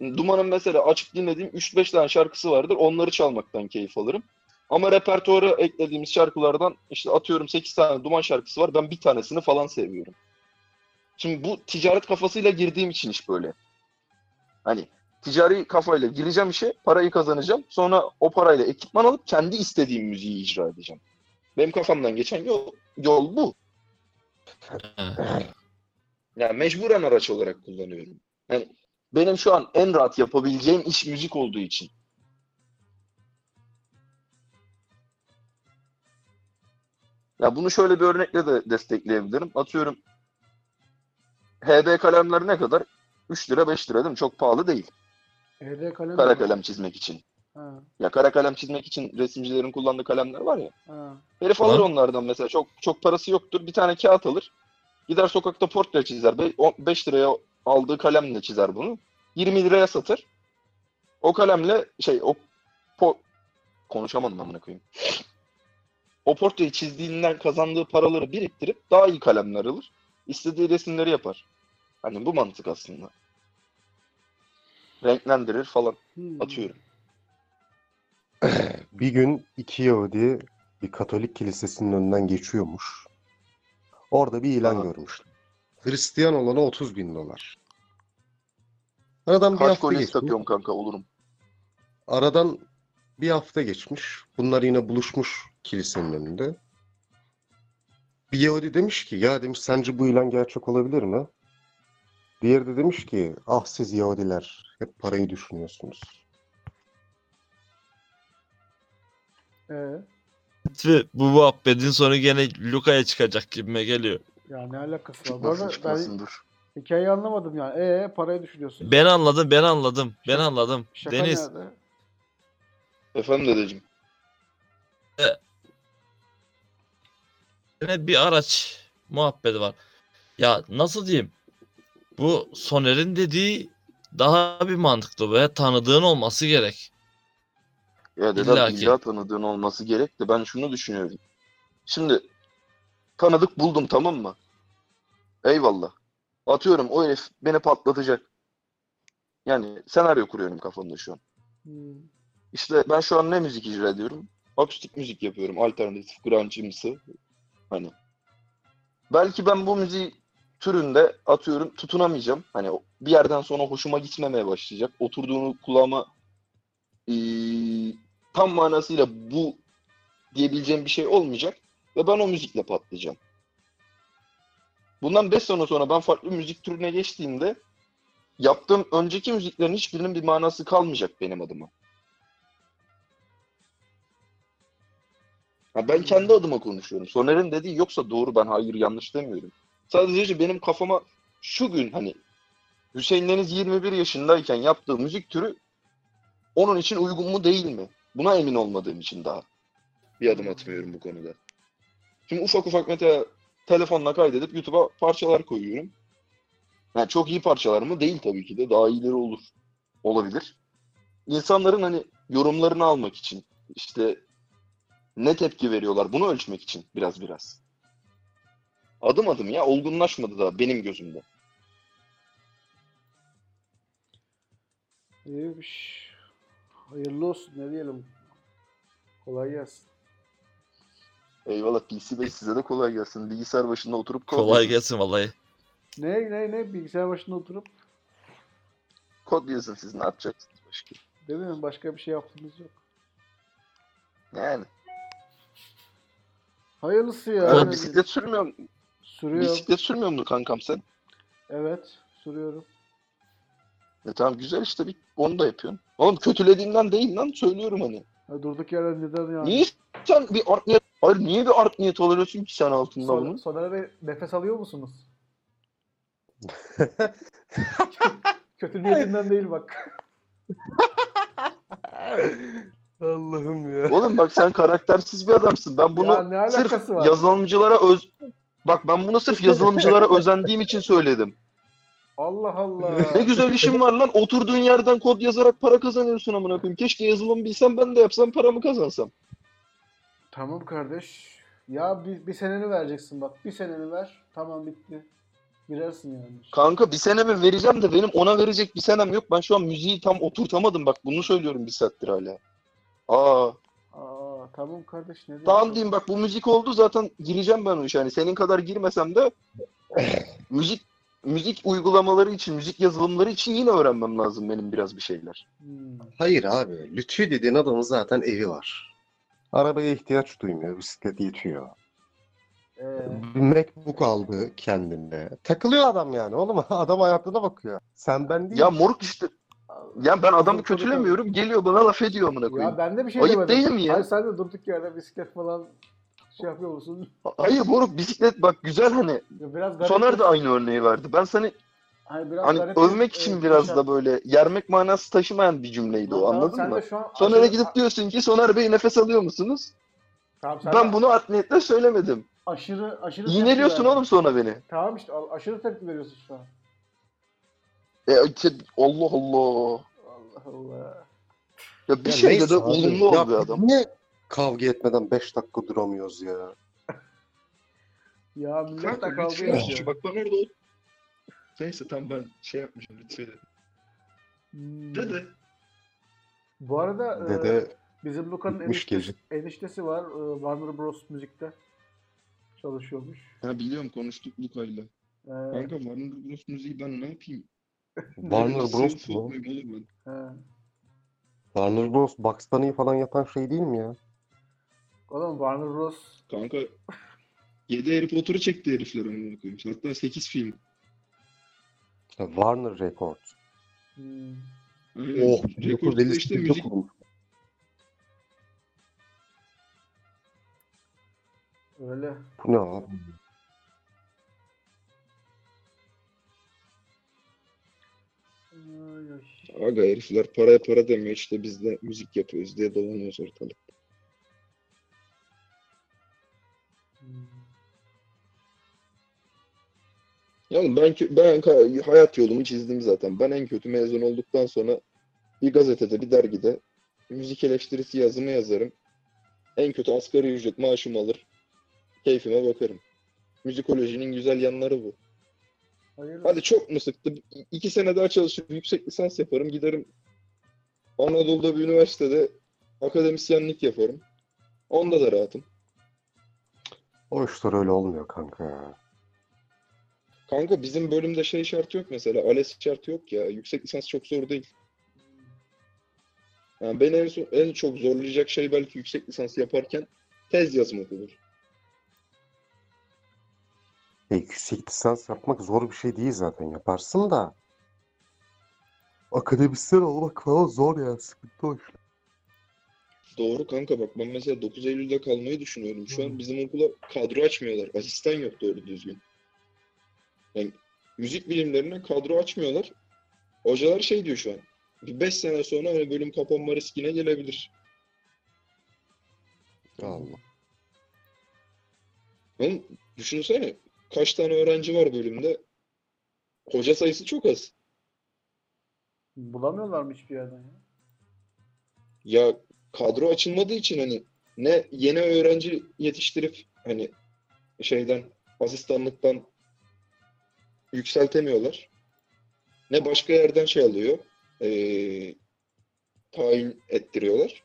Duman'ın mesela açıp dinlediğim 3-5 tane şarkısı vardır. Onları çalmaktan keyif alırım. Ama repertuara eklediğimiz şarkılardan işte atıyorum 8 tane Duman şarkısı var. Ben bir tanesini falan seviyorum. Şimdi bu ticaret kafasıyla girdiğim için iş böyle. Hani ticari kafayla gireceğim işe, parayı kazanacağım. Sonra o parayla ekipman alıp kendi istediğim müziği icra edeceğim. Benim kafamdan geçen yol, yol bu. Yani mecburen araç olarak kullanıyorum. Yani benim şu an en rahat yapabileceğim iş müzik olduğu için. Ya bunu şöyle bir örnekle de destekleyebilirim. Atıyorum HB kalemler ne kadar? 3 lira 5 lira değil mi? Çok pahalı değil. ED kalem. Kara mi? kalem çizmek için. Ha, Ya kara kalem çizmek için resimcilerin kullandığı kalemler var ya. ha. Herif alır Tamam. onlardan mesela. Çok çok parası yoktur. Bir tane kağıt alır. Gider sokakta portre çizer. 5 liraya aldığı kalemle çizer bunu. 20 liraya satır. O kalemle şey o po konuşamadım amına koyayım. O portreyi çizdiğinden kazandığı paraları biriktirip daha iyi kalemler alır. İstediği resimleri yapar. Hani bu mantık aslında. Renklendirir falan Hmm. atıyorum. Bir gün iki Yahudi bir Katolik kilisesinin önünden geçiyormuş. Orada bir ilan Aha. görmüşler. Hristiyan olana 30 bin dolar. Aradan bir Kaç hafta kolyesi geçmiş. takıyorum kanka olurum. Aradan bir hafta geçmiş. Bunlar yine buluşmuş kilisenin önünde. Bir Yahudi demiş ki ya demiş sence bu ilan gerçek olabilir mi? Diğeri de demiş ki ah siz Yahudiler hep parayı düşünüyorsunuz. Ee, Ve bu muhabbetin sonu gene Luka'ya çıkacak gibime geliyor. ya ne alakası var? Bu arada Çıkmasın, ben dur. hikayeyi anlamadım yani. Ee parayı düşünüyorsun. Ben anladım, ben anladım, ben anladım. Şaka Deniz, nerede? Efendim dedeciğim. Gene bir araç muhabbeti var. Ya nasıl diyeyim? Bu Soner'in dediği daha bir mantıklı ve tanıdığın olması gerek. Ya dedem illa tanıdığın olması gerek de ben şunu düşünüyorum. Şimdi tanıdık buldum tamam mı? Eyvallah. Atıyorum o herif beni patlatacak. Yani senaryo kuruyorum kafamda şu an. Hmm. İşte ben şu an ne müzik icra ediyorum? Akustik müzik yapıyorum. Alternatif, grunge'ımsı. Hani. Belki ben bu müziği türünde atıyorum tutunamayacağım. Hani bir yerden sonra hoşuma gitmemeye başlayacak. Oturduğunu kulağıma eee, tam manasıyla bu diyebileceğim bir şey olmayacak. Ve ben o müzikle patlayacağım. Bundan 5 sene sonra ben farklı müzik türüne geçtiğimde yaptığım önceki müziklerin hiçbirinin bir manası kalmayacak benim adıma. Ha ben kendi adıma konuşuyorum. Soner'in dediği yoksa doğru ben hayır yanlış demiyorum. Sadece benim kafama şu gün hani Hüseyin Deniz 21 yaşındayken yaptığı müzik türü onun için uygun mu değil mi? Buna emin olmadığım için daha bir adım atmıyorum bu konuda. Şimdi ufak ufak mesela telefonla kaydedip YouTube'a parçalar koyuyorum. Yani çok iyi parçalar mı? Değil tabii ki de. Daha iyileri olur. Olabilir. İnsanların hani yorumlarını almak için işte ne tepki veriyorlar bunu ölçmek için biraz biraz. Adım adım ya olgunlaşmadı daha benim gözümde. İyiymiş. Hayırlı olsun ne diyelim. Kolay gelsin. Eyvallah PC Bey size de kolay gelsin. Bilgisayar başında oturup kod Kolay yazın. gelsin vallahi. Ne ne ne bilgisayar başında oturup Kod yazın siz ne yapacaksınız başka? değil mi? Başka bir şey yaptığımız yok. Yani. Hayırlısı ya. Ya ne diyeyim. bisiklet sürmüyor Sürüyorum. Bisiklet sürmüyor musun kankam sen? Evet. Sürüyorum. E tamam güzel işte bir onu da yapıyorsun. Oğlum kötülediğimden değil lan söylüyorum hani. Ya durduk yere neden yani? Niye sen bir art niyet Hayır niye bir art niyet alıyorsun ki sen altında Son, bunun? Soner Bey nefes alıyor musunuz? Kötü niyetinden değil bak. Allah'ım ya. Oğlum bak sen karaktersiz bir adamsın. Ben bunu ya ne alakası sırf var? yazılımcılara öz Bak ben bunu sırf yazılımcılara özendiğim için söyledim. Allah Allah. Ne güzel işin var lan. Oturduğun yerden kod yazarak para kazanıyorsun amına koyayım. Keşke yazılım bilsem ben de yapsam paramı kazansam. Tamam kardeş. Ya bir, bir seneni vereceksin bak. Bir seneni ver. Tamam bitti. Girersin yani. Kanka bir senemi vereceğim de benim ona verecek bir senem yok. Ben şu an müziği tam oturtamadım. Bak bunu söylüyorum bir saattir hala. Aa, Aa tamam kardeş ne diyeyim? tamam diyeyim bak bu müzik oldu zaten gireceğim ben o işe. Hani senin kadar girmesem de müzik müzik uygulamaları için, müzik yazılımları için yine öğrenmem lazım benim biraz bir şeyler. Hmm. Hayır abi. Lütfü dediğin adamın zaten evi var. Arabaya ihtiyaç duymuyor. Bisiklet yetiyor. Ee, MacBook aldı kendine. Takılıyor adam yani. Oğlum adam hayatına bakıyor. Sen ben değil. Ya moruk işte ya ben adamı kötülemiyorum. Geliyor bana laf ediyor amına Ya koyayım. ben de bir şey Ayıp demedim. değil mi ya? Hayır sen de durduk yerde bisiklet falan şey yapıyor musun? Hayır moruk bisiklet bak güzel hani. Ya biraz garip. Soner de aynı örneği verdi. Ben seni Hani biraz hani garip övmek bir, için e, biraz da böyle yermek manası taşımayan bir cümleydi o Tamam, anladın sen mı? an Soner'e aşırı- gidip diyorsun ki Soner Bey nefes alıyor musunuz? Tamam, sen Ben de bunu art söylemedim. aşırı aşırı İğneliyorsun oğlum sonra beni. Tamam işte aşırı tepki veriyorsun şu an. E, işte, Allah Allah. Allah Allah. Ya bir Ya şeyde neyse de abi. olumlu Ya ol be adam. Niye kavga etmeden 5 dakika duramıyoruz ya? Ya millet de kavga ediyor. Bak ben orada Neyse tamam ben şey yapmışım lütfen. Hmm. Dede. Bu arada e, Dede bizim Luka'nın eniştesi, eniştesi var. e, Warner Bros. Müzik'te çalışıyormuş. Ha biliyorum konuştuk Luka'yla. E, Kanka Warner Bros. müziği ben ne yapayım? Warner Bros. Mu? he. Warner Bros. Bugs Bunny'yi falan yapan şey değil mi ya? Oğlum Warner Bros. Kanka 7 Harry Potter'ı çekti herifler amına koyayım. Hatta 8 film. Ya Warner Records. Hmm. Aynen. Oh, Rekorda işte müzik Öyle. Bu ne abi? Aga herifler paraya para demiyor işte biz de müzik yapıyoruz diye dolanıyoruz ortalıkta. Yani ben ben hayat yolumu çizdim zaten. Ben en kötü mezun olduktan sonra bir gazetede, bir dergide müzik eleştirisi yazımı yazarım. En kötü asgari ücret maaşımı alır. Keyfime bakarım. Müzikolojinin güzel yanları bu. Hayırlısı. Hadi çok mu sıktı? İki sene daha çalışıp yüksek lisans yaparım. Giderim Anadolu'da bir üniversitede akademisyenlik yaparım. Onda da rahatım. O işler öyle olmuyor kanka ya. Kanka bizim bölümde şey şartı yok mesela. ALES şartı yok ya. Yüksek lisans çok zor değil. Yani beni en, en çok zorlayacak şey belki yüksek lisans yaparken tez yazmak olur. E, yüksek lisans yapmak zor bir şey değil zaten. Yaparsın da. Akademisyen olmak falan zor ya. Sıkıntı o işte. Doğru kanka bak ben mesela 9 Eylül'de kalmayı düşünüyorum. Şu an bizim okula kadro açmıyorlar. Asistan yok doğru düzgün. Yani müzik bilimlerine kadro açmıyorlar. Hocalar şey diyor şu an. Bir 5 sene sonra hani bölüm kapanma riskine gelebilir. Allah. Ben düşünsene kaç tane öğrenci var bölümde. hoca sayısı çok az. Bulamıyorlar mı hiçbir yerden ya? Ya kadro açılmadığı için hani ne yeni öğrenci yetiştirip hani şeyden asistanlıktan yükseltemiyorlar. Ne başka yerden şey alıyor. eee, tayin ettiriyorlar.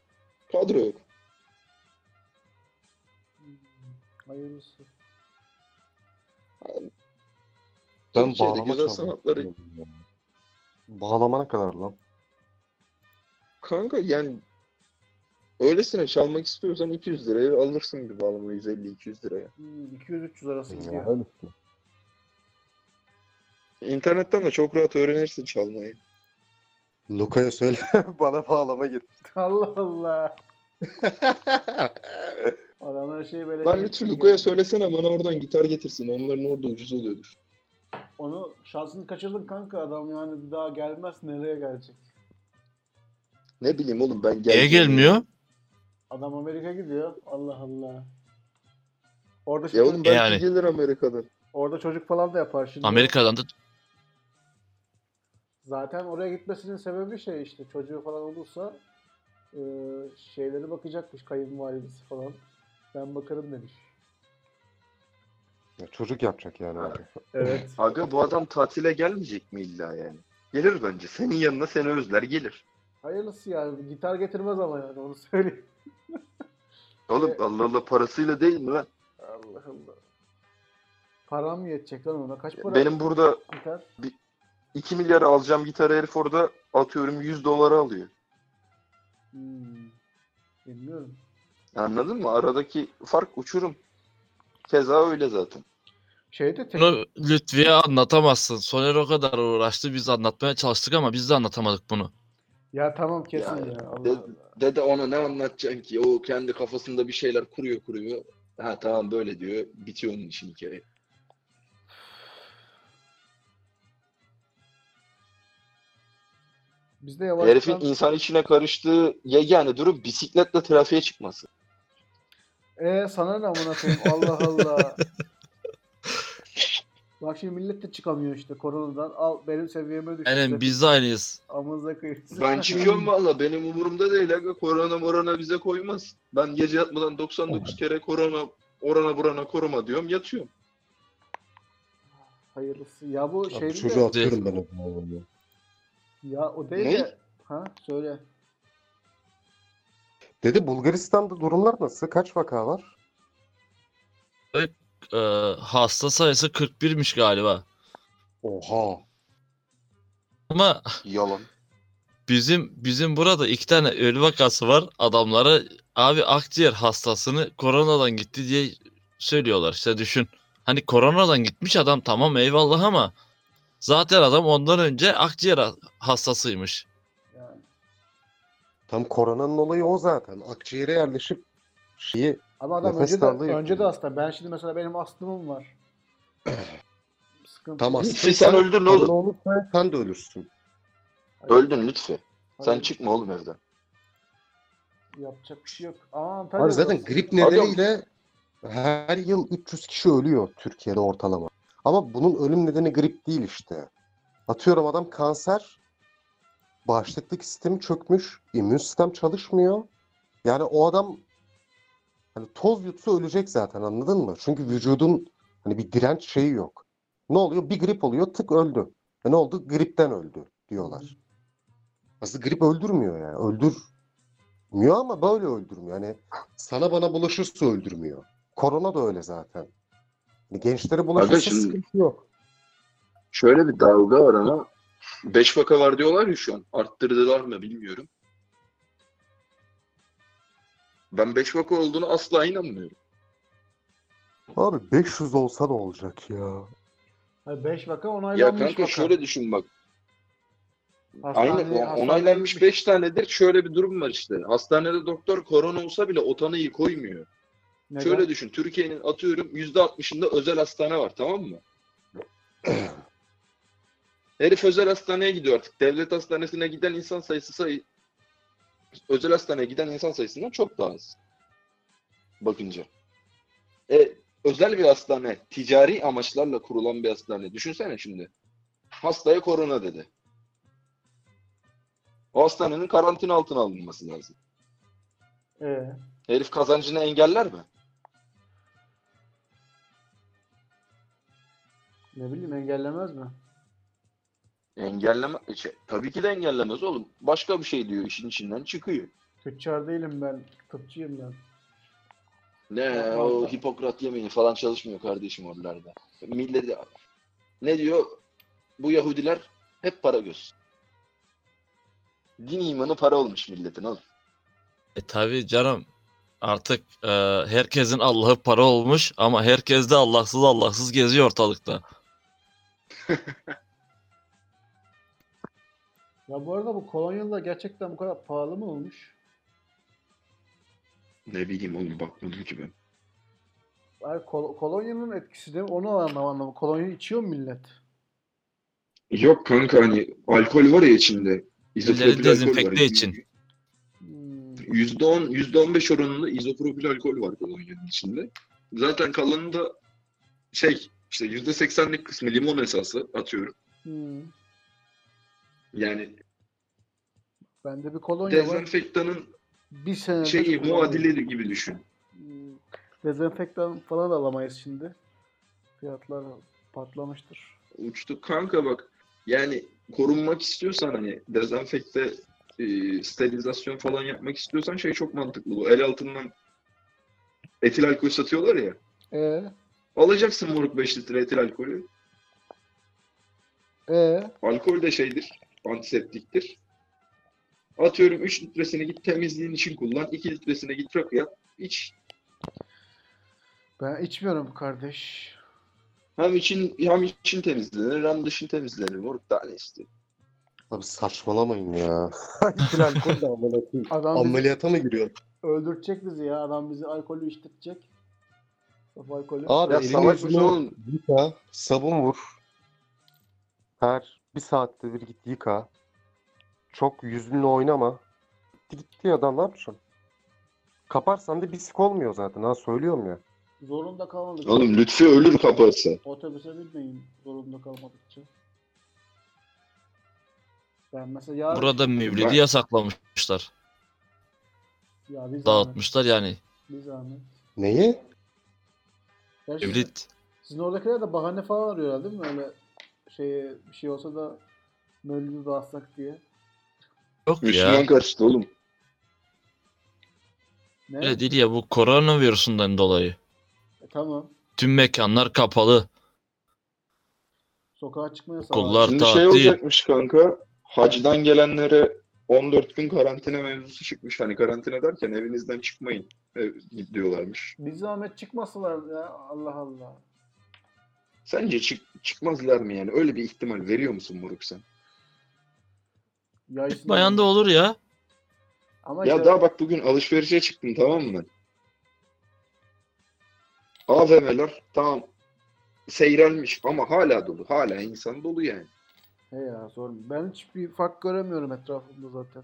Kadro yok. Hmm, Hayırlısı. Ben Türkiye'de bağlama güzel çalmak sanatları istiyorum ya. Bağlama ne kadar lan? kanka yani öylesine çalmak istiyorsan 200 liraya alırsın bir bağlama 150-200 liraya. Hmm, 200-300 arası gidiyor. İnternetten de çok rahat öğrenirsin çalmayı. Luka'ya söyle bana bağlama git. Allah Allah. Adam her şeyi böyle... Lan lütfen Luka'ya söylesene bana oradan gitar getirsin. Onların orada ucuz oluyordur. Onu şansını kaçırdın kanka adam yani bir daha gelmez nereye gelecek? Ne bileyim oğlum ben Niye geldim. gelmiyor? Adam Amerika gidiyor. Allah Allah. Orada Ya şimdi- oğlum belki Yani. gelir Amerika'dan. orada çocuk falan da yapar şimdi. Amerika'dan da Zaten oraya gitmesinin sebebi şey işte çocuğu falan olursa e, şeyleri bakacakmış kayınvalidesi falan. Ben bakarım demiş. Ya, çocuk yapacak yani. abi. Evet. Aga bu adam tatile gelmeyecek mi illa yani? Gelir bence. Senin yanına seni özler gelir. Hayırlısı yani. Gitar getirmez ama yani onu söyleyeyim. Oğlum Evet. Allah Allah parasıyla değil mi lan? Allah Allah. Param mı yetecek lan ona? Kaç para Benim burada gitar? 2 milyar alacağım gitarı herif orada atıyorum 100 dolara alıyor. Hmm. Bilmiyorum. Anladın mı? Aradaki fark uçurum. Keza öyle zaten. Şeyde tek... bunu Lütfi'ye anlatamazsın. Soner o kadar uğraştı biz anlatmaya çalıştık ama biz de anlatamadık bunu. Ya tamam kesin ya. Ya, Allah de- Allah. Dede ona ne anlatacaksın ki? O kendi kafasında bir şeyler kuruyor kuruyor. Ha tamam böyle diyor. Bitiyor onun işin hikaye. Bizde Herifin yavaştan... insan içine karıştığı yegane durum bisikletle trafiğe çıkması. Ee sana ne amına koyayım? Allah Allah. Bak şimdi millet de çıkamıyor işte koronadan. Al benim seviyeme düştü. Aynen biz de aynıyız. Amınıza koyayım. Ben çıkıyorum valla. Benim umurumda değil. Aga. Korona morona bize koymaz. Ben gece yatmadan 99 kere korona orana burana koruma diyorum. Yatıyorum. Hayırlısı. Ya bu Abi, şeyde çocuğu de... atıyorum ben o bağlamayı. Ya o değil Ne? de... Ha söyle. Dedi Bulgaristan'da durumlar nasıl? Kaç vaka var? Ee, hasta sayısı 41'miş galiba. Oha. Ama Yalan. bizim bizim burada iki tane ölü vakası var. Adamlara abi akciğer hastasını koronadan gitti diye söylüyorlar. İşte düşün. Hani koronadan gitmiş adam tamam eyvallah ama zaten adam ondan önce akciğer ha- hastasıymış. Yani. Tam koronanın olayı o zaten. Akciğere yerleşip şeyi Ama adam Nefes önce de, darlığı önce de yapıyor. hasta. Ben şimdi mesela benim astımım var. Sıkıntı. Tamam. Lütfi sen öldün korona oğlum. olursa sen de ölürsün. Öldün Lütfi. Sen Hayır, çıkma oğlum evden. Yapacak bir şey yok. Ama Antalya Abi zaten grip nedeniyle her yıl 300 kişi ölüyor Türkiye'de ortalama. Ama bunun ölüm nedeni grip değil işte. Atıyorum adam kanser, bağışıklık sistemi çökmüş, immün sistem çalışmıyor. Yani o adam hani toz yutsa ölecek zaten anladın mı? Çünkü vücudun hani bir direnç şeyi yok. Ne oluyor? Bir grip oluyor, tık öldü. E ne oldu? Gripten öldü diyorlar. Aslında grip öldürmüyor yani. Öldürmüyor ama böyle öldürmüyor. Yani sana bana bulaşırsa öldürmüyor. Korona da öyle zaten. Gençlere bulaşırsa şimdi- sıkıntı yok. Şöyle bir dalga var ama 5 vaka var diyorlar ya şu an. Arttırdılar mı bilmiyorum. Ben 5 vaka olduğunu asla inanmıyorum. Abi 500 olsa da olacak ya. 5 vaka Ya onaylanmış kanka vaka. şöyle düşün bak. Hastaneye- Aynen o- hastaneye onaylanmış gitmiş. 5 tanedir. Şöyle bir durum var işte. Hastanede doktor korona olsa bile o tanıyı koymuyor. Neden? Şöyle düşün. Türkiye'nin atıyorum %60'ında özel hastane var tamam mı? Herif özel hastaneye gidiyor artık. Devlet hastanesine giden insan sayısı sayı özel hastaneye giden insan sayısından çok daha az. Bakınca. E, özel bir hastane, ticari amaçlarla kurulan bir hastane. Düşünsene şimdi. hastaya korona dedi. O hastanenin karantina altına alınması lazım. Ee, Herif kazancını engeller mi? Ne bileyim engellemez mi? Engelleme, şey, tabii ki de engellemez oğlum. Başka bir şey diyor işin içinden çıkıyor. Tüccar değilim ben. Tıpçıyım ben. Ne o. Hipokrat yemeği falan çalışmıyor kardeşim oralarda. Millet ne diyor? Bu Yahudiler hep para göz. Din imanı para olmuş milletin oğlum. E tabi canım. Artık e, herkesin Allah'ı para olmuş ama herkes de Allahsız Allahsız geziyor ortalıkta. Ya bu arada bu kolonyalar gerçekten bu kadar pahalı mı olmuş? Ne bileyim oğlum bakmadım ki ben. Ay, kol- kolonyanın etkisi de onu anlamadım. Kolonya içiyor mu millet? Yok kanka hani alkol var ya içinde. İzopropil alkol dezenfekte var. için. Hmm. %10, %15 oranında izopropil alkol var kolonyanın içinde. Zaten kalanı da şey işte %80'lik kısmı limon esası atıyorum. Hmm. Yani Bende bir kolonya var. dezenfektanın Bir senedir şeyi muadili gibi düşün. Hmm. Dezenfektan falan alamayız şimdi. Fiyatlar patlamıştır. Uçtu kanka bak. Yani korunmak istiyorsan hani dezenfekte e, sterilizasyon falan yapmak istiyorsan şey çok mantıklı bu. El altından etil alkol satıyorlar ya. E Alacaksın moruk 5 litre etil alkolü. e Alkol de şeydir, antiseptiktir. Atıyorum 3 litresini git temizliğin için kullan, 2 litresine git rakı yap, iç. ben içmiyorum kardeş. Hem için hem için temizlenir hem dışın temizlenir. Moruk daha ne istiyor? Abi saçmalamayın ya. Alkol de amına koyayım. Adam bizi Ameliyata mı giriyor? öldürecek bizi ya. Adam bizi alkolü içtirecek. Abi Ya elini yüzünü yıka, sabun vur. Her bir saatte bir git yıka. Çok yüzünle oynama. Gitti gitti ya da ne yapacaksın? Kaparsan da bisik olmuyor zaten ha söylüyorum ya. Zorunda kalmadık. Oğlum Lütfi ölür kapatsa. Otobüse binmeyin zorunda kalmadıkça. Ben mesela yarın... Burada mevlidi Ben- yasaklamışlar. Ya bir zahmet. Dağıtmışlar yani. Bir zahmet. Neyi? Gerçi Mevlid. Sizin oradakiler de bahane falan arıyorlar değil mi? Öyle şey bir şey olsa da Mevlid'i dağıtsak diye. Müslüman Yok ya. kaçtı oğlum. Ne? Öyle değil ya bu koronavirüsünden dolayı. E, tamam. Tüm mekanlar kapalı. Sokağa çıkma yasağı. Okullar Şimdi şey tatil. olacakmış kanka. Hacdan gelenlere 14 gün karantina mevzusu çıkmış. Hani karantina derken evinizden çıkmayın e, diyorlarmış. Bir zahmet çıkmasalar ya Allah Allah. Sence çık çıkmazlar mı yani? Öyle bir ihtimal veriyor musun moruk sen? Bayan da olur ya. Ama Ya işte daha bak bugün alışverişe çıktım tamam mı? AVM'ler tamam seyrelmiş ama hala dolu. Hala insan dolu yani. He ya zor. Ben hiçbir fark göremiyorum etrafımda zaten.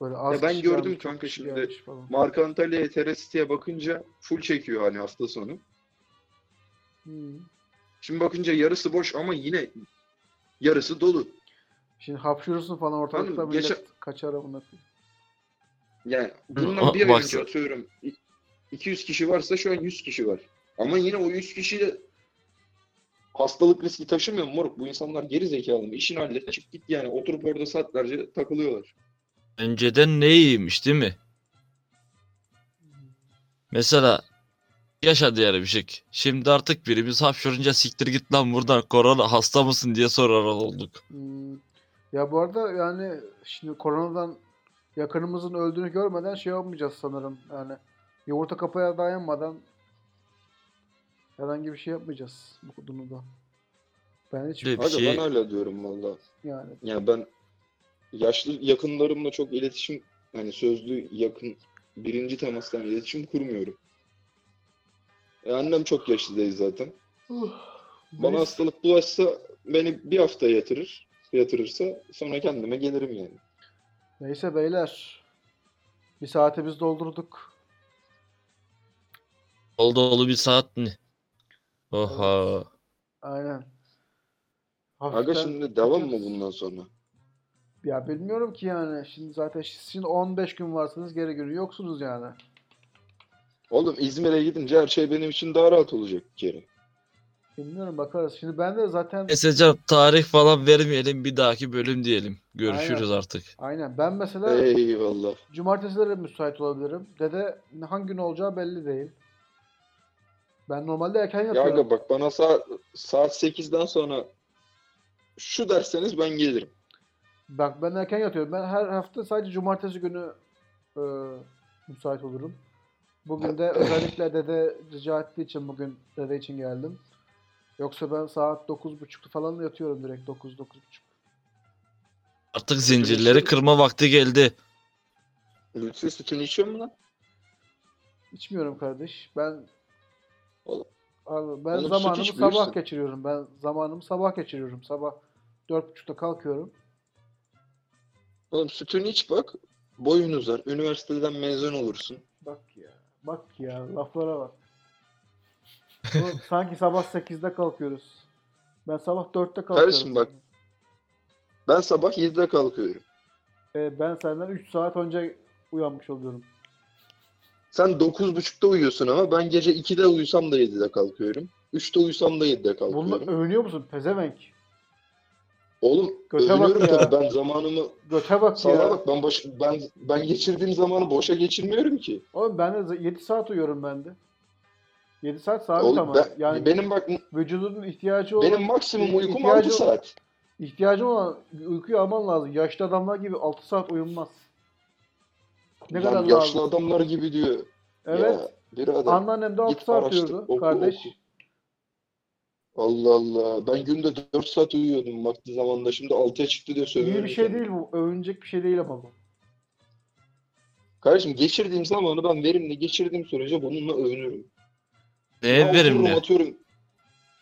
Böyle az Ya ben gördüm gelmiş, kanka şimdi. Mark Antalya'ya Teresity'ye bakınca full çekiyor hani hafta sonu. Hı. Şimdi bakınca yarısı boş ama yine yarısı dolu. Şimdi hapşırırsın falan ortalıkta Oğlum, millet geçen- kaçar amına. Yani bundan bir ay önce atıyorum i- 200 kişi varsa şu an 100 kişi var. Ama yine o 100 kişi de hastalık riski taşımıyor mu moruk? Bu insanlar geri zekalı mı? İşini hallet çık git yani. Oturup orada saatlerce takılıyorlar. Önceden ne iyiymiş değil mi? Mesela yaşadı yani bir şey. Şimdi artık birimiz hapşırınca siktir git lan buradan korona hasta mısın diye sorar olduk. Hmm. Ya bu arada yani şimdi koronadan yakınımızın öldüğünü görmeden şey yapmayacağız sanırım. Yani yumurta kapıya dayanmadan herhangi bir şey yapmayacağız bu konuda. Ben hiç Bir Hadi şey- ben öyle diyorum valla. yani Yani ben yaşlı yakınlarımla çok iletişim hani sözlü yakın birinci temastan iletişim kurmuyorum. E, annem çok yaşlı değil zaten. Bana neyse. hastalık bulaşsa beni bir hafta yatırır. Yatırırsa sonra kendime gelirim yani. Neyse beyler. Bir saati biz doldurduk. Oldu dolu bir saat mi? Oha. Aynen. Aga hafiften şimdi devam mı bundan sonra? Ya bilmiyorum ki yani. Şimdi zaten siz şimdi 15 gün varsınız geri günü yoksunuz yani. Oğlum İzmir'e gidince her şey benim için daha rahat olacak bir kere. Bilmiyorum bakarız. Şimdi ben de zaten Neyse canım tarih falan vermeyelim bir dahaki bölüm diyelim. Görüşürüz artık. aynen ben mesela Eyvallah. cumartesileri müsait olabilirim. Dede hangi gün olacağı belli değil. Ben normalde erken Ya yatıyorum. aga bak bana saat, saat 8'den sonra şu derseniz ben gelirim. Bak ben erken yatıyorum. Ben her hafta sadece cumartesi günü e, müsait olurum. Bugün de özellikle dede rica ettiği için bugün dede için geldim. Yoksa ben saat 9.30'da falan yatıyorum direkt 9 9.30. Artık zincirleri kırma vakti geldi. Lütfü sütünü içiyor mu lan? İçmiyorum kardeş. Ben Abi ben Oğlum zamanımı sabah büyürsün. geçiriyorum. Ben zamanımı sabah geçiriyorum. Sabah 4.30'da kalkıyorum. Oğlum sütünü iç bak. Boyun uzar. Üniversiteden mezun olursun. Bak ya. Bak ya. Laflara bak. Oğlum, sanki sabah 8'de kalkıyoruz. Ben sabah 4'te kalkıyorum. Kardeşim bak. Ben sabah 7'de kalkıyorum. Ee, ben senden 3 saat önce uyanmış oluyorum. Sen 9.30'da uyuyorsun ama ben gece 2'de uyusam da 7'de kalkıyorum. 3'te uyusam da 7'de kalkıyorum. Bununla övünüyor musun? Pezevenk. Oğlum Göte bak övünüyorum ya. tabii ben zamanımı Göte bak sana ya. bak ben boş, ben ben geçirdiğim zamanı boşa geçirmiyorum ki. Oğlum ben de 7 saat uyuyorum ben de. 7 saat sabit Oğlum ama. ben- yani benim bak vücudunun ihtiyacı olan benim maksimum uykum ihtiyacı 6 olan- saat. İhtiyacın olan uykuyu alman lazım. Yaşlı adamlar gibi 6 saat uyunmaz. Ne Lan kadar yaşlı lazım? adamlar gibi diyor. Evet. Ya, birader Anneannem de 6 git saat araştır, oku, kardeş. oku. Allah Allah. Ben günde 4 saat uyuyordum vakti zamanında. Şimdi 6'ya çıktı diye İyi söylüyorum. bir şey değil bu. Övünecek bir şey değil ama bu. Kardeşim geçirdiğim zamanı ben verimli geçirdiğim sürece bununla övünürüm. Otururum, verimli? atıyorum.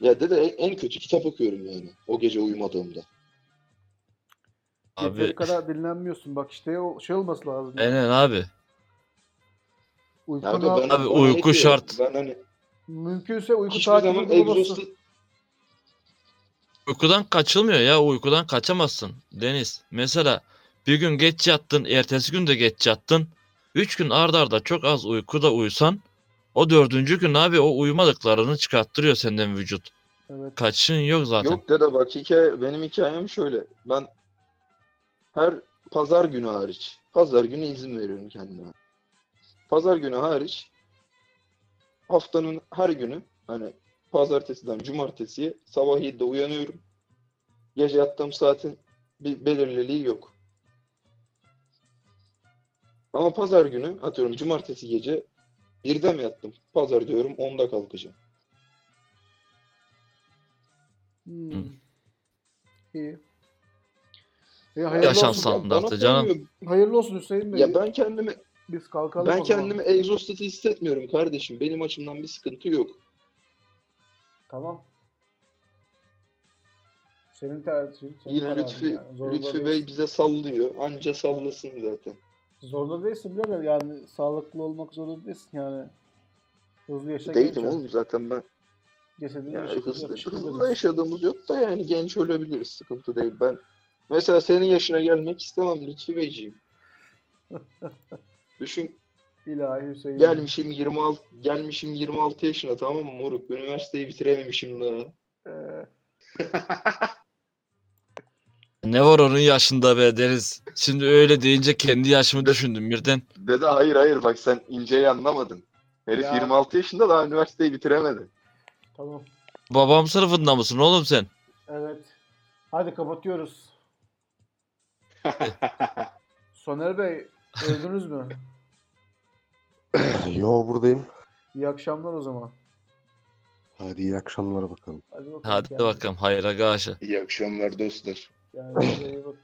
Ya dede en kötü kitap okuyorum yani. O gece uyumadığımda. Yeteri Abi kadar dinlenmiyorsun. Bak işte o şey olması lazım. aynen abi. Aga al- ben, Abi bana uyku yetiyor. şart. Ben hani Mümkünse uyku hiçbir zaman takibi bulunması. egzosta Uykudan kaçılmıyor ya. Uykudan kaçamazsın. Deniz. Mesela bir gün geç yattın. Ertesi gün de geç yattın. Üç gün arda arda çok az uykuda uyusan o dördüncü gün abi o uyumadıklarını çıkarttırıyor senden vücut. Evet. Kaçışın yok zaten. Yok dede bak hikaye, benim hikayem şöyle. Ben her pazar günü hariç, pazar günü izin veriyorum kendime. Pazar günü hariç haftanın her günü hani pazartesiden cumartesiye sabah 7'de uyanıyorum. Gece yattığım saatin bir belirliliği yok. Ama pazar günü atıyorum cumartesi gece 1'de mi yattım? Pazar diyorum 10'da kalkacağım. Hmm. İyi. E, hayırlı, Yaşam olsun. sağlığı. Bana Standartı canım. koymuyor. hayırlı olsun Hüseyin Bey. Ya ben kendimi Biz kalkalım Ben o zaman. kendimi egzostatik hissetmiyorum kardeşim. Benim açımdan bir sıkıntı yok. Tamam. Senin tercihin. Senin Yine kararın Lütfü, yani. Zorunda Lütfü Bey değilsin. bize sallıyor. Anca sallasın zaten. Zorunda değilsin birader. Yani sağlıklı olmak zorunda değilsin yani. Hızlı yaşa Değilim oğlum zaten ben. Cesedini Yani hızlı, hızlı yaşadığımız yok da yani genç ölebiliriz. Sıkıntı değil. Ben mesela senin yaşına gelmek istemem Lütfü Beyciğim. Düşün İlahi Hüseyin. gelmişim 26 gelmişim 26 yaşına tamam mı moruk? Üniversiteyi bitirememişim daha. Ee, Ne var onun yaşında be Deniz. Şimdi öyle deyince kendi yaşımı düşündüm birden. Dede hayır hayır bak sen inceyi anlamadın. Herif Ya. 26 yaşında daha üniversiteyi bitiremedi. tamam. Babam sınıfında mısın oğlum sen? Evet. Hadi kapatıyoruz. Soner Bey öldünüz mü? Yo buradayım. İyi akşamlar o zaman. Hadi iyi akşamlar bakalım. Hadi bakalım. Hadi kendinize- bakalım hayra gaşı. İyi akşamlar dostlar. Kendinize iyi bakın.